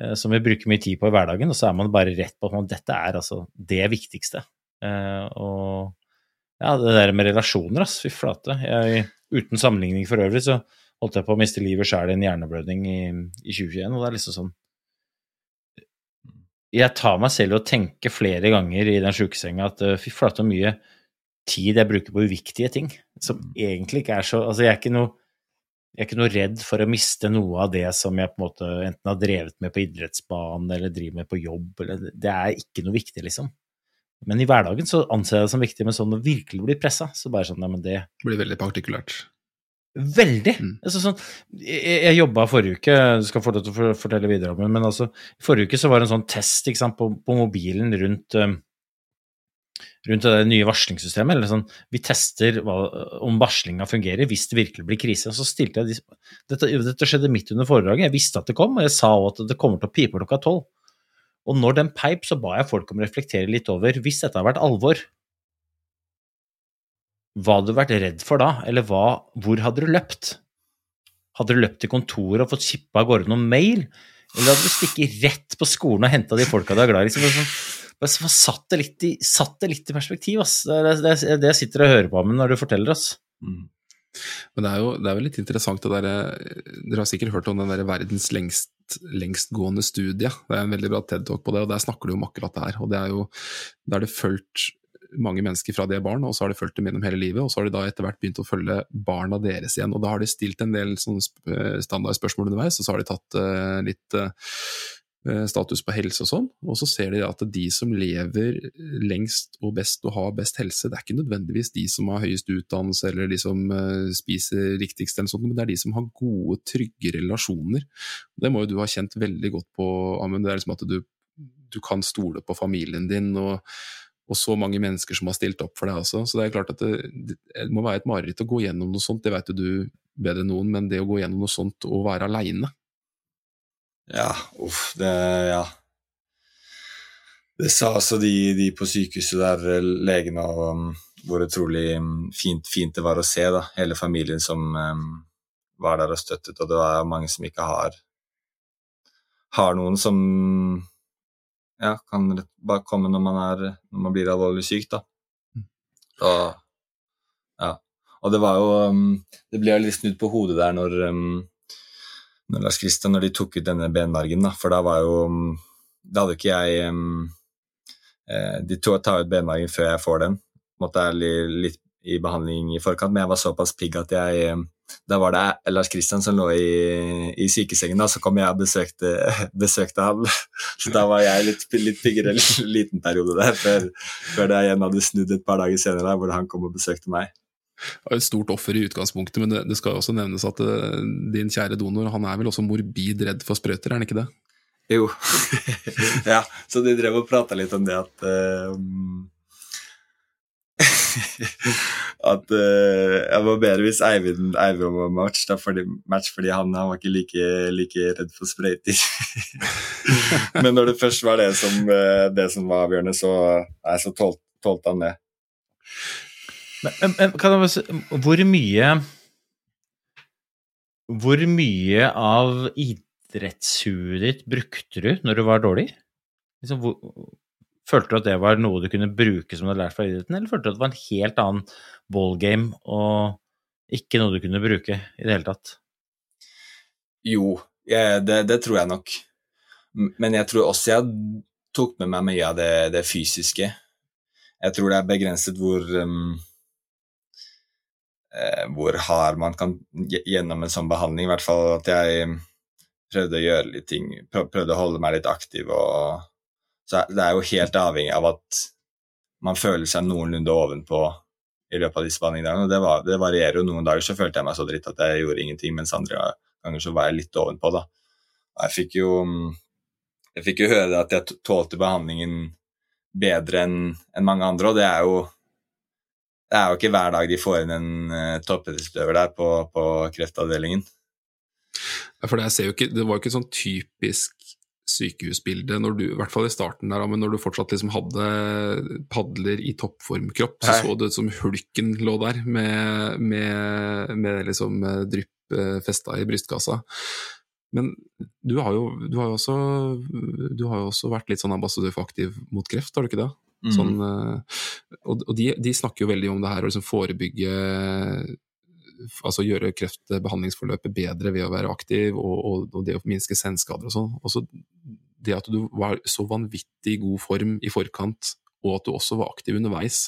Eh, som vi bruker mye tid på i hverdagen, og så er man bare rett på at man, dette er altså det viktigste. Eh, og ja, det der med relasjoner, ass, fy flate. Jeg, uten sammenligning for øvrig, så holdt jeg på å miste livet sjæl i en hjerneblødning i, i 2021, og det er liksom sånn jeg tar meg selv i å tenke flere ganger i den sjukesenga at uh, fy flate så mye tid jeg bruker på uviktige ting, som mm. egentlig ikke er så Altså, jeg er ikke noe jeg er ikke noe redd for å miste noe av det som jeg på en måte enten har drevet med på idrettsbanen eller driver med på jobb. Eller, det er ikke noe viktig, liksom. Men i hverdagen så anser jeg det som viktig, men sånn å virkelig bli pressa, så bare sånn, ja, men det Blir veldig partikulært. Veldig! Mm. Altså, sånn, jeg jeg jobba forrige uke, du skal få lov til å fortelle videre om det, men altså, forrige uke så var det en sånn test sant, på, på, mobilen rundt, um, rundt det nye varslingssystemet. eller sånn, Vi tester hva, om varslinga fungerer hvis det virkelig blir krise. så stilte jeg dette, dette, skjedde midt under foredraget, jeg visste at det kom, og jeg sa også at det kommer til å pipe klokka tolv. Og når den peip, så ba jeg folk om å reflektere litt over hvis dette har vært alvor hva hadde du vært redd for da, eller hva, hvor hadde du løpt? Hadde du løpt til kontoret og fått kippa av gårde noen mail, eller hadde du stikket rett på skolen og henta de folka du er glad i? Liksom, bare satt, det litt i, det litt i perspektiv, ass. Det det, det sitter og hører på men når du forteller oss. Mm. Men det er jo det er litt interessant det derre Dere har sikkert hørt om den der verdens lengst, lengstgående studie. Det er en veldig bra TED-talk på det, og der snakker du om akkurat det her. Og det er jo Da er det fulgt mange mennesker fra de er barn, og så har de fulgt dem gjennom hele livet. Og så har de da etter hvert begynt å følge barna deres igjen. Og da har de stilt en del standardspørsmål underveis, og så har de tatt uh, litt uh, status på helse og sånn. Og så ser de at de som lever lengst og best og har best helse, det er ikke nødvendigvis de som har høyest utdannelse eller de som uh, spiser riktigst, eller sånt, men det er de som har gode, trygge relasjoner. Det må jo du ha kjent veldig godt på, Amund. Det er liksom at du du kan stole på familien din, og, og, så mange mennesker som har stilt opp for deg også. Så det er klart at det, det må være et mareritt å gå gjennom noe sånt, det vet jo du bedre enn noen, men det å gå gjennom noe sånt og være aleine Ja, uff, det Ja. Det sa altså de, de på sykehuset der, legene, og um, hvor utrolig um, fint, fint, det var å se da, hele familien som um, var der og støttet, og det var mange som ikke har har noen som ja, kan bare komme når man, er, når man blir alvorlig syk, da. Og, ja. Og det var jo Det ble litt snudd på hodet der når, når Lars Christian når de tok ut denne benmargen, da, for da var jo Da hadde ikke jeg um, De tar ut benmargen før jeg får den. Måtte jeg litt i behandling i forkant, men jeg var såpass pigg at jeg Da var det Lars Kristian som lå i, i sykesengen, da, så kom jeg og besøkte, (laughs) besøkte ham. Så da var jeg litt, litt piggere en liten periode der, før, før det igjen hadde snudd et par dager senere, hvor han kom og besøkte meg. Et stort offer i utgangspunktet, men det, det skal også nevnes at uh, din kjære donor han er vel også morbid redd for sprøyter, er han ikke det? Jo. (laughs) ja, så de drev og prata litt om det at uh, (laughs) at uh, jeg var bedre hvis Eivind, Eivind var match, da, fordi, match fordi han, han, var ikke like, like redd for sprøyter. (laughs) Men når det først var det som, det som var avgjørende, så, så tålte tålt han det. Men, men, kan jeg si, hvor mye Hvor mye av idrettshuet ditt brukte du når du var dårlig? Liksom, hvor, Følte du at det var noe du kunne bruke som du hadde lært fra idretten, eller følte du at det var en helt annen ballgame og ikke noe du kunne bruke i det hele tatt? Jo, jeg, det, det, tror jeg nok. Men jeg tror også jeg tok med meg mye av det, det fysiske. Jeg tror det er begrenset hvor um, hvor hard man kan gjennom en sånn behandling. I hvert fall at jeg prøvde å gjøre litt ting, prøvde å holde meg litt aktiv og så det er jo helt avhengig av at man føler seg noenlunde ovenpå i løpet av disse behandlingene. Det, var, det, varierer jo. Noen dager så følte jeg meg så dritt at jeg gjorde ingenting, mens andre ganger så var jeg litt ovenpå. da. Jeg fikk jo, jeg fikk jo høre at jeg tålte behandlingen bedre enn en mange andre, og det er jo det er jo ikke hver dag de får inn en uh, toppidrettsutøver der på, på kreftavdelingen. For det, ikke, det var jo ikke sånn typisk sykehusbilde, når du, i hvert fall i starten der, men når du fortsatt liksom hadde padler i toppformkropp, så så det ut som hulken lå der med, med, med liksom eh, drypp eh, festa i brystkassa. Men du har, jo, du, har jo også, du har jo også vært litt sånn ambassadør for Aktiv mot kreft, har du ikke det? Mm. Sånn, og, og de, de, snakker jo veldig om det her å liksom forebygge altså gjøre kreftbehandlingsforløpet bedre ved å være aktiv, og, og, og det å minske senskader og sånn. Også det at du var så vanvittig god form i forkant, og at du også var aktiv underveis.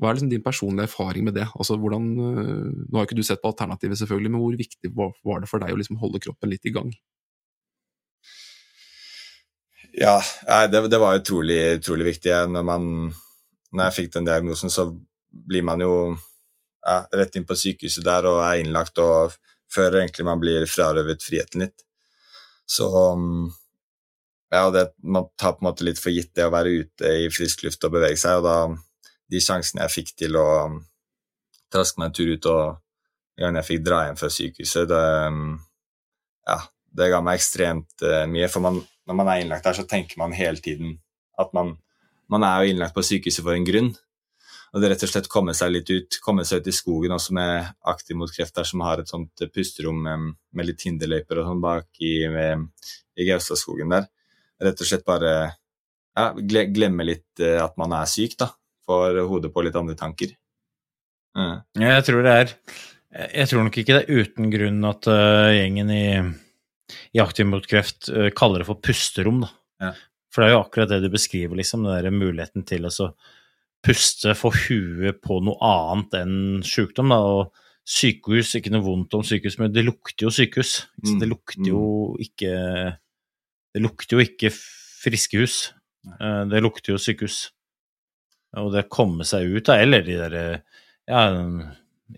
Hva er liksom din personlige erfaring med det? Altså, hvordan, øh, nå har ikke du sett på alternativet, selvfølgelig, men hvor viktig var det for deg å liksom holde kroppen litt i gang? Ja, det, det var utrolig, utrolig viktig. Når, man, når jeg fikk den diagnosen, så blir man jo ja, rett inn på sykehuset der og er innlagt, og før egentlig man blir frarøvet friheten litt. Så ja, det, man tar på en måte litt for gitt det å være ute i frisk luft og bevege seg, og da de sjansene jeg fikk til å traske meg en tur ut og gangen jeg fikk dra hjem fra sykehuset, det, ja, det ga meg ekstremt uh, mye. For man, når man er innlagt der, så tenker man hele tiden at man, man er jo innlagt på sykehuset for en grunn og det rett og slett komme seg litt ut, komme seg ut i skogen også med Aktiv mot kreft, der som har et sånt pusterom med, med litt hinderløyper og sånn bak i, i Gaustadskogen der. Rett og slett bare ja, glemme litt eh, at man er syk, da. Får hodet på litt andre tanker. Ja, jeg tror det er Jeg tror nok ikke det er uten grunn at gjengen i, i Aktiv mot kreft uh, kaller det for pusterom. Ja. For det er jo akkurat det du beskriver, liksom, den der muligheten til å så puste, få huet på noe annet enn sykdom. Da. Og sykehus, ikke noe vondt om sykehus, men det lukter jo sykehus. Mm. Det lukter jo mm. ikke Det lukter jo ikke friske hus. Eh, det lukter jo sykehus. Og det komme seg ut av, eller de derre ja,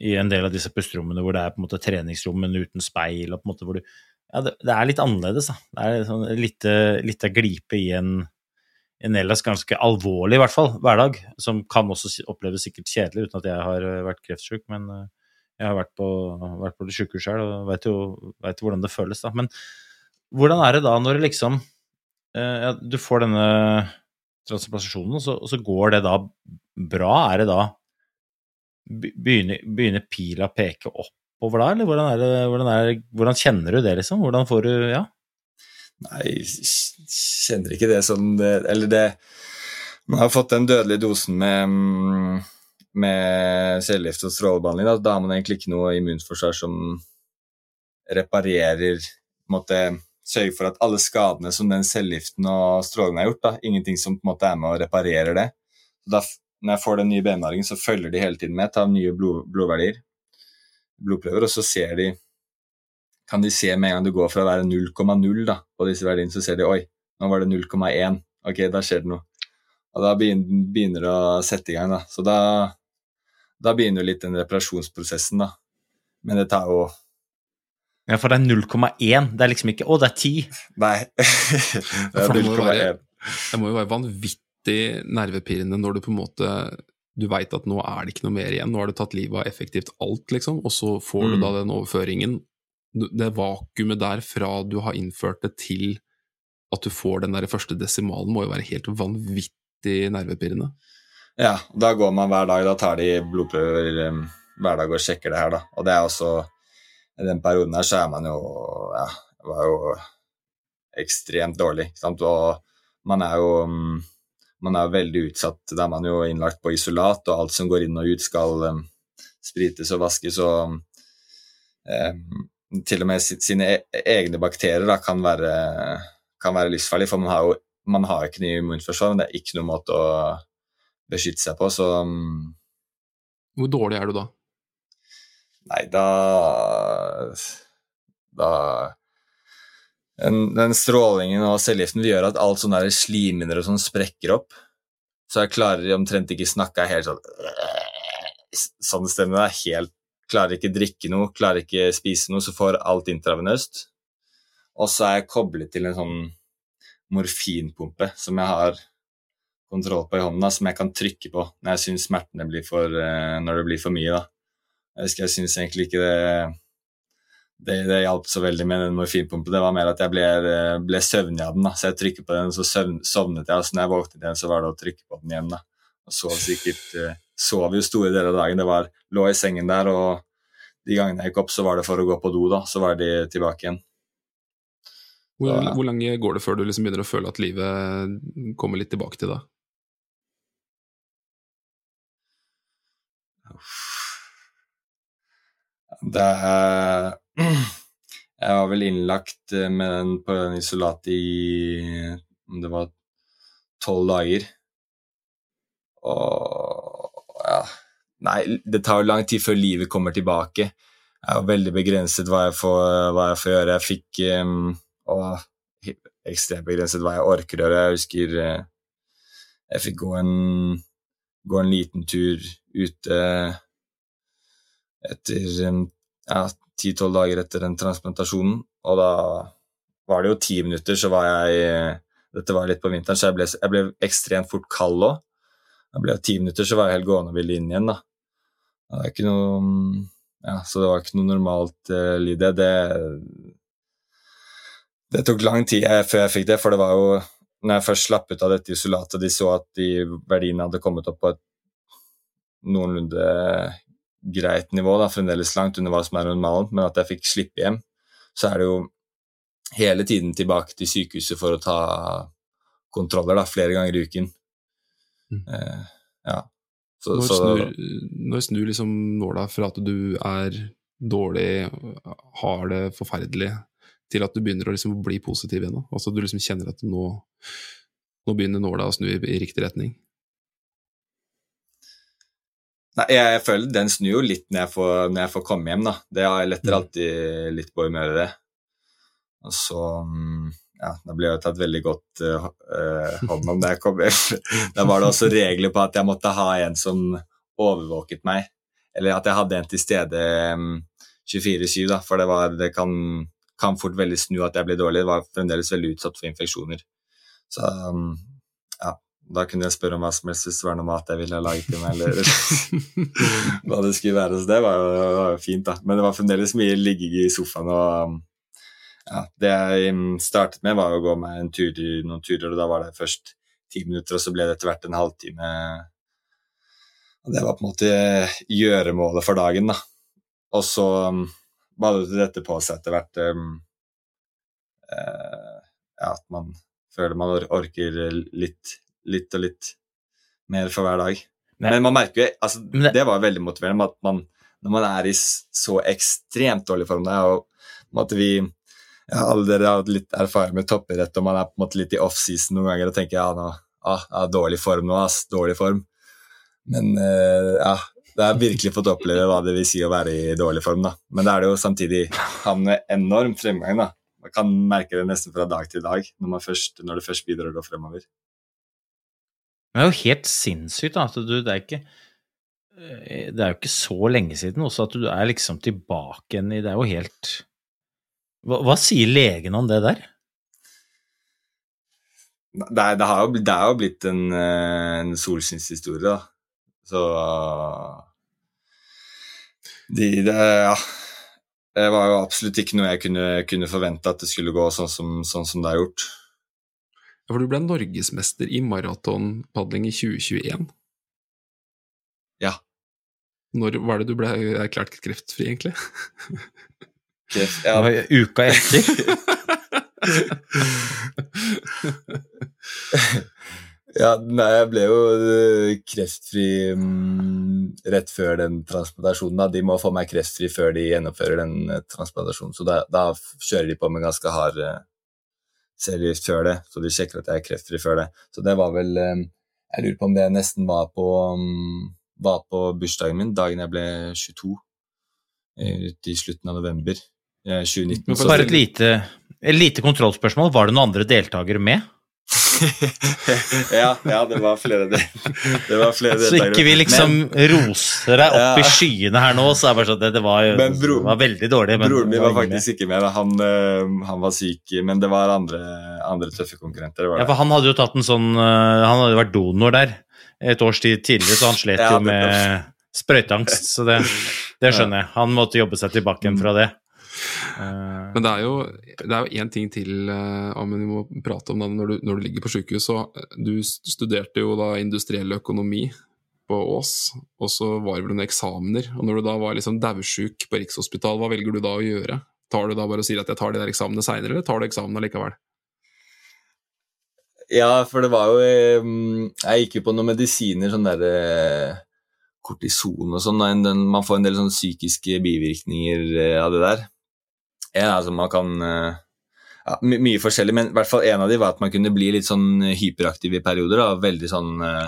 i en del av disse pusterommene hvor det er på en måte treningsrom, men uten speil, og på en måte hvor du Ja, det, det er litt annerledes, da. Det er sånn litt, litt glipe i en en ellers ganske alvorlig, i hvert fall, hverdag, som kan også oppleves sikkert kjedelig uten at jeg har eh, vært kreftsyk, men eh, jeg har vært på, vært på det sykehus sjøl og veit jo vet hvordan det føles, da. Men hvordan er det da når det liksom eh, ja, Du får denne transplantasjonen, og så, og så går det da bra? Er det da be- Begynner, begynner pila å peke oppover da, eller hvordan, er det, hvordan, er, hvordan kjenner du det, liksom? Hvordan får du Ja. Nei, kjenner ikke det som Eller det Man har fått den dødelige dosen med, med cellegift og strålebehandling. Da. har man egentlig ikke noe immunforsvar som reparerer på en måte, Sørger for at alle skadene som den cellegiften og strålingen har gjort, da, ingenting som på en måte er med og reparerer det. Da, når jeg får den nye benmargen, så følger de hele tiden med, tar nye blod, blodverdier, blodprøver, og så ser de kan de se med en gang du går fra å være 0,0 da, på disse verdiene, så ser de oi, nå var det 0,1. Ok, da skjer det noe. Og da begynner, det å sette i gang. da. Så da, da begynner jo litt den reparasjonsprosessen, da. Men det tar jo ja, for det er 0,1. Det er liksom ikke Å, det er 10. Nei. (laughs) det er det må være- 0,1. Det må jo være vanvittig nervepirrende når du på en måte du veit at nå er det ikke noe mer igjen, nå har du tatt livet av effektivt alt, liksom, og så får du Mm. da den overføringen. Det vakuumet der fra du har innført det til at du får den der første desimalen, må jo være helt vanvittig nervepirrende. Ja, da går man hver dag. Da tar de blodprøver um, hver dag og sjekker det her, da. Og det er også I den perioden her så er man jo Ja, var jo ekstremt dårlig, ikke sant. Og man er jo um, man er veldig utsatt. Da er man jo innlagt på isolat, og alt som går inn og ut, skal um, sprites og vaskes. Og um, til og med sine e egne bakterier da, kan, være, kan være livsfarlig, for man har jo man har ikke noe immunforsvar, men det er ikke noen måte å beskytte seg på, så um, Hvor dårlig er du da? Nei, da Da den, den strålingen og cellegiften vil gjøre at alt sånne slimhinner og sånn sprekker opp. Så jeg klarer omtrent ikke snakke helt sånn Sånn stemme. Jeg er helt Klarer ikke drikke noe, klarer ikke spise noe, så får alt intravenøst. Og så er jeg koblet til en sånn morfinpumpe som jeg har kontroll på i hånda, som jeg kan trykke på når jeg syns smertene blir for eh, Når det blir for mye, da. Jeg husker jeg syns egentlig ikke det det, det hjalp så veldig med den morfinpumpen. Det var mer at jeg ble, ble søvnig av den. da, Så jeg trykket på den, så søvn, sovnet jeg. Og så når jeg våknet igjen, så var det å trykke på den igjen. da. Og sov sikkert eh, Sov jo store deler av dagen. Det var, lå i sengen der, og de gangene jeg gikk opp, så var det for å gå på do, da. Så var de tilbake igjen. Hvor, Ja. hvor lenge går det før du liksom begynner å føle at livet kommer litt tilbake til deg? Det er Jeg var vel innlagt eh, med den på den isolat i om det var tolv dager. Og ja Nei, det tar jo lang tid før livet kommer tilbake. Jeg er veldig begrenset hva jeg får, hva jeg får gjøre. Jeg fikk um, Og ekstremt begrenset hva jeg orker å gjøre. Jeg husker eh, jeg fikk gå en, gå en liten tur ute etter um, ja, 10-12 dager etter den transplantasjonen, og da var det jo ti minutter, så var jeg Dette var litt på vinteren, så jeg ble, jeg ble ekstremt fort kald òg. Det ble ti minutter, så var jeg helt gående og ville inn igjen, da. Det er ikke noe Ja, så det var ikke noe normalt uh, liv, det. det. Tok lang tid jeg, før jeg fikk det, for det var jo når jeg først slapp ut av dette isolatet, de så at de verdiene hadde kommet opp på et noenlunde greit nivå, da, fremdeles langt under hva som er normalen, men at jeg fikk slippe hjem, så er det jo hele tiden tilbake til sykehuset for å ta kontroller, da, flere ganger i uken. Mm. Eh, ja. Så, Når så, snur, når snur liksom nåla fra at du er dårlig, har det forferdelig, til at du begynner å liksom bli positiv igjen? Altså du liksom kjenner at nå, nå begynner nåla å snu i, i riktig retning? Nei, jeg, jeg føler den snur jo litt når jeg får, når jeg får komme hjem, da. Det letter Mm. alltid litt på humøret, det. Og så mm, Ja, da ble jeg tatt veldig godt eh, hånd om da jeg kom hjem. (laughs) Da var det også regler på at jeg måtte ha en som overvåket meg. Eller at jeg hadde en til stede um, 24-7, da. For det, var, det kan, kan fort veldig snu at jeg ble dårlig. Jeg var fremdeles veldig utsatt for infeksjoner. Så um. Da kunne jeg spørre om hva som helst hvis det var noe mat jeg ville lage til meg. eller (laughs) hva det skulle være. Så det var jo, var jo fint, da. Men det var fremdeles mye ligging i sofaen. og ja, Det jeg startet med, var å gå meg en tur, noen turer, og da var det først ti minutter, og så ble det etter hvert en halvtime. Og det var på en måte gjøremålet for dagen, da. Og så um, badet dette på seg etter hvert um, uh, ja, at man føler man orker litt litt og litt mer for hver dag. Nei. Men man merker jo altså, det, det, var veldig motiverende at man, når man er i så ekstremt dårlig form det og måtte vi ja, Alle dere har litt erfaring med toppidrett, og man er på en måte litt i offseason noen ganger og tenker ja, nå, ah, ja, dårlig form nå, ass, dårlig form. Men uh, ja, det har virkelig fått oppleve hva det vil si å være i dårlig form. da. Men da er det jo samtidig havner enorm fremgang. da. Man kan merke det nesten fra dag til dag når, først, når det først begynner å gå fremover. Men det er jo helt sinnssykt, da. At du, det, er ikke, eh, det er jo ikke så lenge siden også at du er liksom tilbake igjen i Det er jo helt Hva, hva sier legen om det der? Det, er, det, jo, det er jo blitt en, eh, en solskinnshistorie, da. Så de, det, ja. det var jo absolutt ikke noe jeg kunne, kunne forvente at det skulle gå sånn som, sånn som det har gjort. Ja, for du ble norgesmester i maratonpadling i 2021. Ja. Når var det du ble erklært kreftfri, egentlig? (laughs) Kreft, ja. Uka etter. (laughs) ja, nei, jeg ble jo eh, kreftfri um, rett før den transplantasjonen. Da. De må få meg kreftfri før de gjennomfører den uh, transplantasjonen, så da, da, kjører de på med ganske hard uh, cellegift før det, så de sjekker at jeg er kreftfri før det. Så det var vel eh, Jeg lurer på om det nesten var på, mm, var på bursdagen min, dagen jeg ble 22, ute i slutten av november 2019. Eh, Bare et lite, et lite kontrollspørsmål. Var det noen andre deltakere med? Ja, ja, det var flere det, det var flere Så ikke vi liksom men, roser deg opp ja. i skyene her nå, så er det bare sånn det, det, var, bro, det var veldig dårlig. Men broren min var, var faktisk med. ikke med. Han, uh, han, var syk, men det var andre, andre tøffe konkurrenter. ja, for han hadde jo tatt en sånn uh, Han hadde jo vært donor der et års tid tidligere, så han slet ja, jo med sprøyteangst. Så det, det skjønner jeg. Han måtte jobbe seg tilbake igjen fra det. Men det er jo det én ting til uh, vi må prate om da, når, du, når du ligger på sykehus. Så, eh, du studerte jo da industriell økonomi på Ås, og så var det vel noen eksamener. Og når du da var liksom daudsjuk på Rikshospitalet, hva velger du da å gjøre? Tar du da bare og sier at jeg tar de der eksamene seinere, eller tar du eksamen likevel? Ja, for det var jo Jeg gikk jo på noen medisiner, sånn derre kortison og sånn. Man får en del sånne psykiske bivirkninger av det der. Ja, altså man kan eh, ja, my Mye forskjellig, men i hvert fall en av de var at man kunne bli litt sånn hyperaktiv i perioder. Da, veldig sånn uh,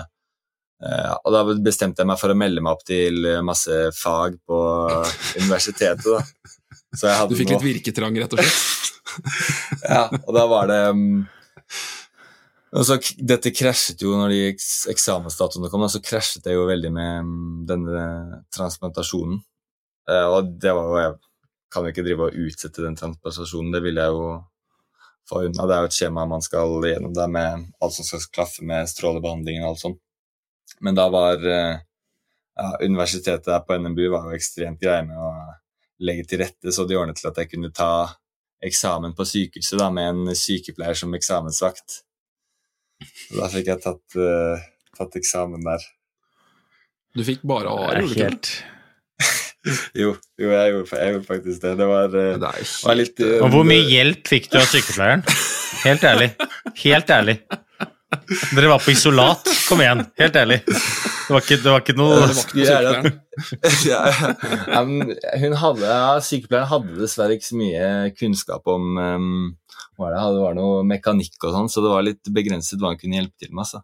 Og da bestemte jeg meg for å melde meg opp til masse fag på universitetet. du fikk litt virketrang, rett og slett? (laughs) ja, og da var det um, og så, dette krasjet jo når de eksamensdatoene kom, da, så krasjet det jo veldig med um, denne transplantasjonen. Uh, og det var jo kan vi ikke drive og utsette den transplantasjonen. Det vil jeg jo få unna. Det er jo et skjema man skal gjennom der med alt som skal klaffe med strålebehandlingen og alt sånt. Men da var eh, ja, universitetet der på NMBU var jo ekstremt greie med å legge til rette, så de ordnet til at jeg kunne ta eksamen på sykehuset da, med en sykepleier som eksamensvakt. Så da fikk jeg tatt, uh, tatt eksamen der. Du fikk bare A, det, du ikke? Jo, jo jeg, gjorde, jeg, gjorde, faktisk det. Det var, eh, det var litt uh, Og hvor mye hjelp fikk du av sykepleieren? Helt ærlig. Helt ærlig. Dere var på isolat. Kom igjen, helt ærlig. Det var ikke, det var ikke noe ja, ja, (laughs) Hun hadde, ja, Sykepleieren hadde dessverre ikke så mye kunnskap om um, var det, det var noe mekanikk og sånn, så det var litt begrenset hva hun kunne hjelpe til med. Altså.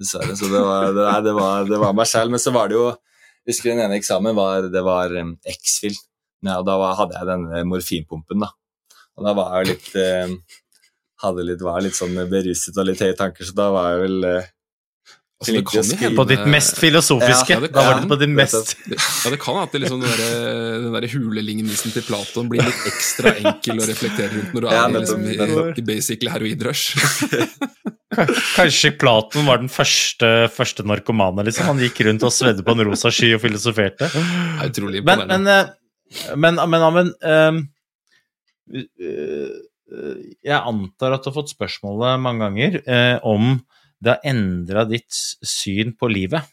Dessverre. Så det var, det, det var, det var meg selv. Men så var det jo husker den ene eksamen var, det var um, X-Fill. Ja, da var, hadde jeg denne morfinpumpen, da. Og da var jeg litt eh, litt, Var litt sånn beruset og litt høye tanker, så da var jeg vel eh, altså, det kan skrive... På ditt mest filosofiske. Ja, da var det på ditt mest Ja, det kan hende liksom den, der, den der hulelignelsen til Platon blir litt ekstra enkel å reflektere rundt når du ja, er liksom, i, i basically heroinrush. Kanskje Platon var den første, første narkomane, liksom. Han gikk rundt og svedde på en rosa sky og filosoferte. Det er utrolig Men, imponerende. men, eh, men, men, Amund ehm, eh, Jeg antar at du har fått spørsmålet mange ganger eh, om det har endra ditt syn på livet.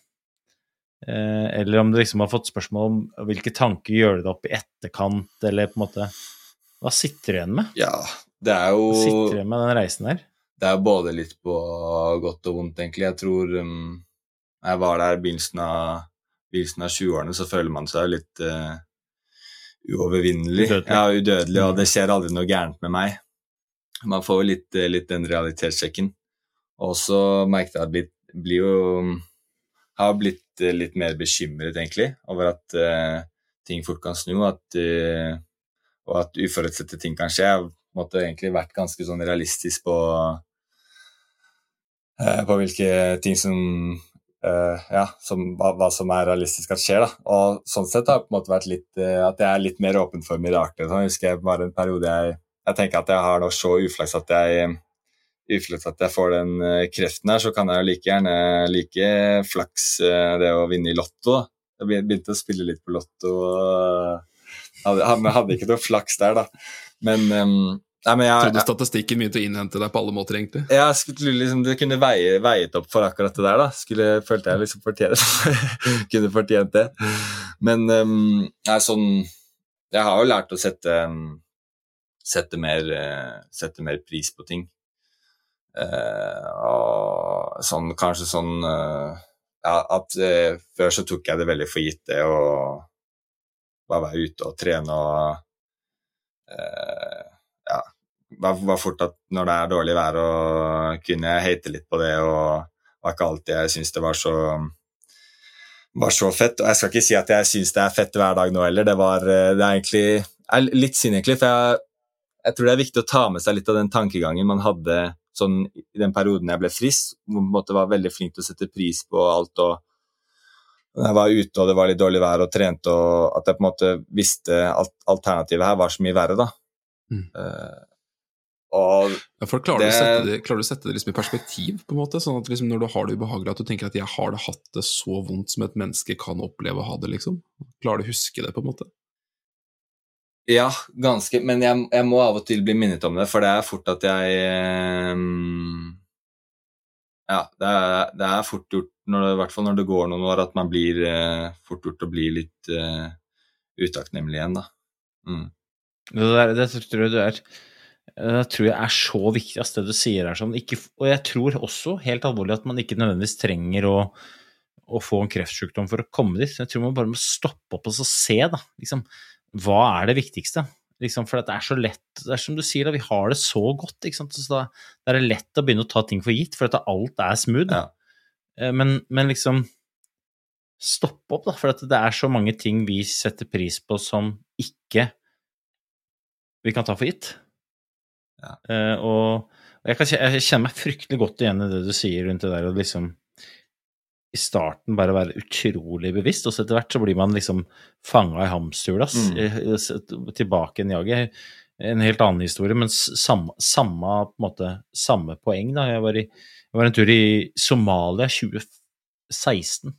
Eh, eller om du liksom har fått spørsmål om hvilke tanker gjør du deg opp i etterkant, eller på en måte Hva sitter du igjen med? Ja, det er jo Hva sitter du igjen med den reisen der? Det er både litt på godt og vondt, egentlig. Jeg tror um, jeg var der i begynnelsen av, begynnelsen av 20-årene, så føler man seg litt uh, uovervinnelig. Udødelig. Ja, udødelig, og det skjer aldri noe gærent med meg. Man får jo litt, eh, litt den realitetssjekken. Og så merket jeg at jeg blir, jo har blitt eh, litt mer bekymret, egentlig, over at uh, ting fort kan snu, at, uh, og at uforutsette ting kan skje. Jeg måte egentlig vært ganske sånn realistisk på, uh, på hvilke ting som Uh, Ja, som, hva, hva som er realistisk at skjer, da. Og sånn sett har jeg på en måte vært litt uh, at jeg er litt mer åpen for mirakler. Jeg husker jeg bare en periode jeg Jeg tenker at jeg har noe så uflaks at jeg uflaks at jeg får den eh, kreften her, så kan jeg jo like gjerne like flaks eh, det å vinne i Lotto. Jeg begynte å spille litt på Lotto. og Hadde, hadde, ikke noe flaks der, da. Men, um, nei, men jeg, Trodde statistikken begynte å innhente deg på alle måter, egentlig. jeg skulle liksom, Det kunne veie, veiet opp for akkurat det der. da. Skulle, følte jeg liksom fortjent, (laughs) kunne fortjent det. Men um, nei, sånn Jeg har jo lært å sette, um, sette, mer, eh, sette mer pris på ting. Eh, og sånn, kanskje sånn eh, ja, at eh, Før så tok jeg det veldig for gitt, det å bare være ute og trene og ja, var, fort at når det er dårlig vær, og kunne jeg hate litt på det, og var ikke alltid jeg syntes det var så var så fett. Og jeg skal ikke si at jeg syns det er fett hver dag nå heller, det, var, det er egentlig er litt synd, egentlig, for jeg, jeg tror det er viktig å ta med seg litt av den tankegangen man hadde sånn i den perioden jeg ble frisk, hvor jeg måte var veldig flink til å sette pris på alt og jeg var ute og det var litt dårlig vær og trente, og at jeg på en måte visste at alternativet her var så mye verre, da. Mm. Uh, og Ja, for klarer, Det- du sette det, klarer du å sette det liksom i perspektiv, på en måte? Sånn at liksom når du har det ubehagelig, at du tenker at 'jeg har det hatt det så vondt som et menneske kan oppleve å ha det', liksom? Klarer du å huske det, på en måte? Ja, ganske. Men jeg, jeg må av og til bli minnet om det, for det er fort at jeg ehm, Ja, det er, det er fort gjort, når det, i hvert fall når det går noen år, at man blir eh, fort gjort å bli litt eh, utakknemlig igjen, da. Mm. Det, der, det tror jeg er det tror jeg er så viktig, ass, det du sier her. Sånn. Ikke, og jeg tror også, helt alvorlig, at man ikke nødvendigvis trenger å, å få en kreftsykdom for å komme dit. Jeg tror man bare må stoppe opp og se, da. Liksom, hva er det viktigste? Liksom, for det er så lett Det er som du sier, da, vi har det så godt. Ikke sant? Så da, da er det lett å begynne å ta ting for gitt, for at alt er smooth. Da. Eh, Men, men liksom Stopp opp, da, for at det er så mange ting vi setter pris på som ikke vi kan ta for gitt. Ja. Uh, og og jeg, kan, jeg kjenner meg fryktelig godt igjen i det du sier rundt det der å liksom i starten bare være utrolig bevisst, og så etter hvert så blir man liksom fanga i hamsterhjulet. ass. Mm. Tilbake igjen jaget. En helt annen historie, men samme, samme, måte, samme poeng. da. Jeg var, i, jeg var en tur i Somalia 2016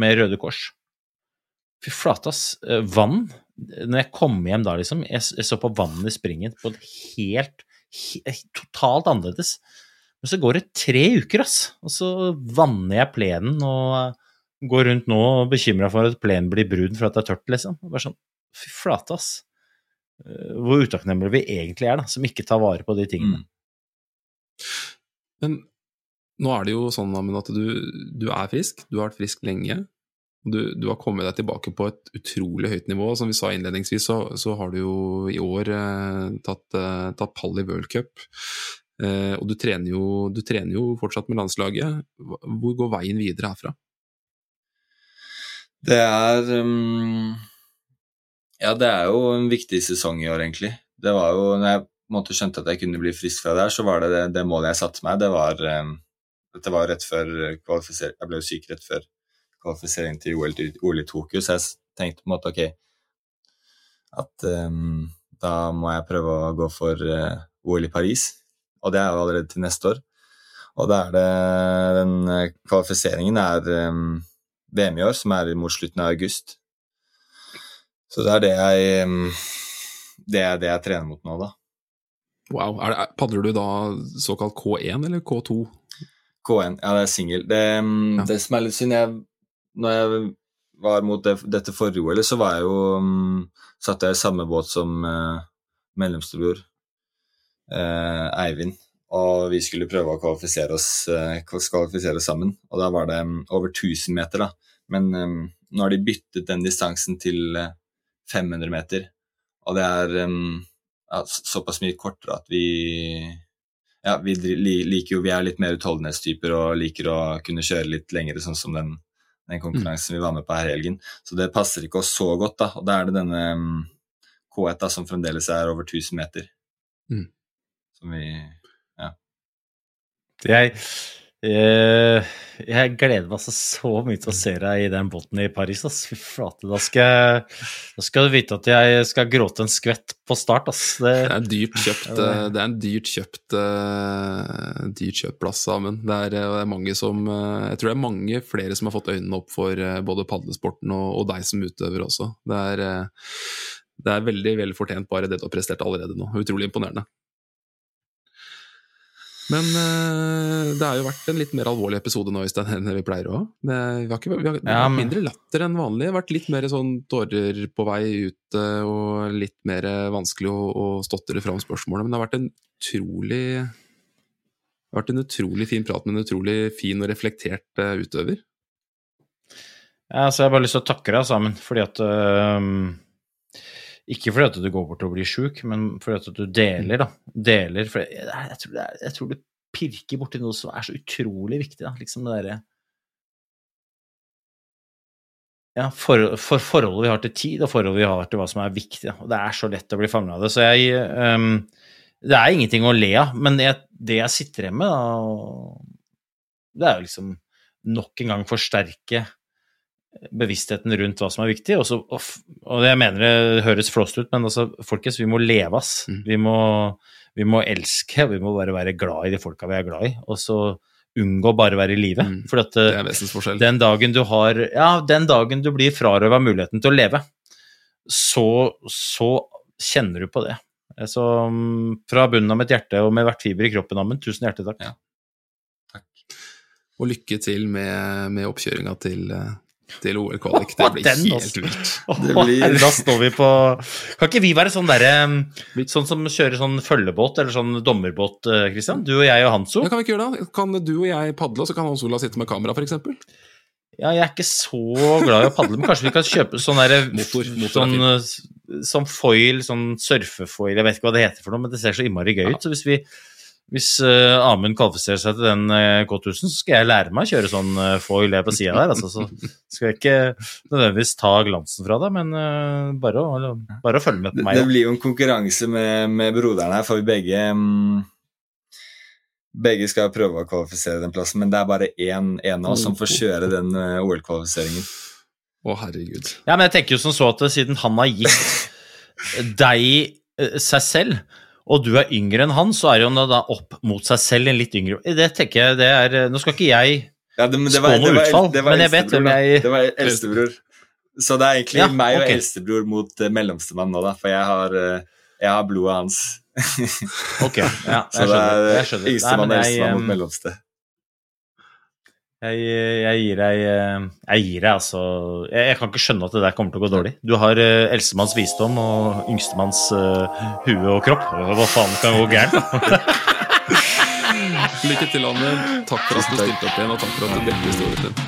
med Røde Kors. Fy flate, ass. Eh, Vann Når jeg kom hjem da, liksom, jeg, jeg så på vannet i springen på et helt, helt Totalt annerledes. Men så går det tre uker, ass, og så vanner jeg plenen og eh, går rundt nå og bekymra for at plenen blir brun for at det er tørt, liksom. Og Bare sånn, fy flate, ass. Eh, Hvor utakknemlige vi egentlig er, da, som ikke tar vare på de tingene. Mm. Men nå er det jo sånn Amund, at du, du er frisk, du har vært frisk lenge. Du, du har kommet deg tilbake på et utrolig høyt nivå. Som vi sa innledningsvis, så, så har du jo i år eh, tatt, eh, tatt pall i World Cup. Og du trener, jo, du trener jo fortsatt med landslaget. Hvor går veien videre herfra? Det er um, Ja, det er jo en viktig sesong i år, egentlig. Det var jo, når jeg på en måte skjønte at jeg kunne bli frisk fra det her, så var det det, det målet jeg satte meg. Det var um, Dette var rett før Jeg ble jo syk rett før kvalifisering til OL, OL i Tokyo, så jeg tenkte på en måte ok At um, da må jeg prøve å gå for uh, OL i Paris, og det er jo allerede til neste år. Og da er det den eh, kvalifiseringen er um, VM i år, som er mot slutten av august. Så det er det jeg um, det er det jeg trener mot nå, da. Wow. Er det, padler du da såkalt K1 eller K2? K1, ja, det er singel. Det, um, Ja. det som er litt synd jeg, Når jeg var mot det, dette forrige OL, så var jeg jo um, Satt jeg i samme båt som uh, mellomstorebror eh, Eivind. Og vi skulle prøve å kvalifisere oss, eh, kvalifisere oss sammen. Og da var det um, over 1000 meter, da. Men um, nå har de byttet den distansen til eh, 500 meter. Og det er um, ja, såpass mye kortere at vi ja, vi liker jo, vi er litt mer utholdenhetstyper og liker å kunne kjøre litt lengre, sånn som den, den konkurransen vi var med på her i helgen. Så det passer ikke oss så godt, da. Og da er det denne mm, K1 da, som fremdeles er over 1000 meter. Mm. Som vi Jeg, eh, jeg gleder meg altså så mye til å se deg i den båten i Paris. Ass. Fy flate. Da skal, da skal du vite at jeg skal gråte en skvett på start. Ass. Det, Det er en dyrt kjøpt, det er- eh, det er en dyrt kjøpt, eh, dyrt kjøpt plass, Amund. Det eh, det er mange som Jeg tror det er mange flere som har fått øynene opp for både padlesporten og, og deg som utøver også. Det er, det er veldig vel fortjent, bare det du har prestert allerede nå. Utrolig imponerende. Men uh, det har jo vært en litt mer alvorlig episode nå, Øystein, enn vi pleier å ha. Det, vi har, ikke, vi har, vi har ja, men- mindre latter enn vanlig. Det har vært litt mer sånn tårer på vei ut eh, og litt mer vanskelig å, å stotre fram spørsmålet. Men det har vært en utrolig det har vært en utrolig fin prat med en utrolig fin og reflektert eh, utøver. Ja, så jeg har bare lyst til å takke deg sammen, fordi at øhm, Ikke fordi at du går bort og blir sjuk, men fordi at du deler, da. Deler For jeg, jeg, tror, er, jeg tror du pirker borti noe som er så utrolig viktig, da. Liksom det derre ja, for, for forholdet vi har til tid, og forholdet vi har til hva som er viktig. Da. Det er så lett å bli fanga av det. Så jeg um, Det er ingenting å le av, men det, det jeg sitter igjen med, da, det er jo liksom nok en gang forsterke bevisstheten rundt hva som er viktig. Og, så, og, jeg mener det høres flåst ut, men altså, folkens, vi må leve, ass. Mm. Vi, må, vi må elske, vi må bare være glad i de folka vi er glad i. Og så unngå bare å være i live. Mm. For at Det er vesensforskjell. den dagen du har Ja, den dagen du blir frarøva muligheten til å leve, så, så kjenner du på det. Så mm, fra bunnen av mitt hjerte og med hvert fiber i kroppen, Amund, tusen hjertelig takk. Ja. Og lykke til med, med oppkjøringa til, eh, til OL Kvalik. Det blir den helt vilt. Det blir- (laughs) Da står vi på Kan ikke vi være sånn derre Sånn som kjører sånn følgebåt eller sånn dommerbåt, eh, Christian? Du og jeg og Hanso? Ja, kan vi ikke gjøre det? Kan du og jeg padle, og så kan Hans Olav sitte med kamera, f.eks.? Ja, jeg er ikke så glad i å padle, men kanskje vi kan kjøpe sånn derre Motor- motor sånn, eh, sånn foil, sånn surfefoil, jeg vet ikke hva det heter for noe, men det ser så innmari gøy ut. Så hvis vi hvis uh, Amund kvalifiserer seg til den uh, K1000, så skal jeg lære meg å kjøre sånn uh, foil jeg på sida der. Altså, så skal jeg ikke nødvendigvis ta glansen fra det, men uh, bare, å, bare å følge med på meg. det det blir jo en konkurranse med, med broderen her, for vi begge um, Begge skal prøve å kvalifisere den plassen, men det er bare én, én av oss som får kjøre den eh, OL-kvalifiseringen. Å, herregud. Ja, men jeg tenker jo som så at siden han har gitt deg eh, seg selv, og du er yngre enn han, så er han da opp mot seg selv en litt yngre Det tenker jeg det er Nå skal ikke jeg Ja, det, Spå noe var, utfall, det var men jeg vet hvem jeg- Det var eldstebror. Så det er egentlig Ja, meg og okay. eldstebror mot uh, mellomstemann nå, da, for jeg har, uh, jeg har blodet hans. Ok, ja, (laughs) jeg skjønner. Så det er Nei, yngstemann og eldstemann mot eh, mellomste. Jeg, jeg gir deg eh, Jeg gir deg altså jeg, jeg kan ikke skjønne at det der kommer til å gå dårlig. Du har uh, eldstemanns visdom og yngstemanns uh, hue og kropp. Hva faen kan gå gærent? (laughs) Lykke til, Anne. Takk for at du stilte opp igjen, og takk for at du delte historien din.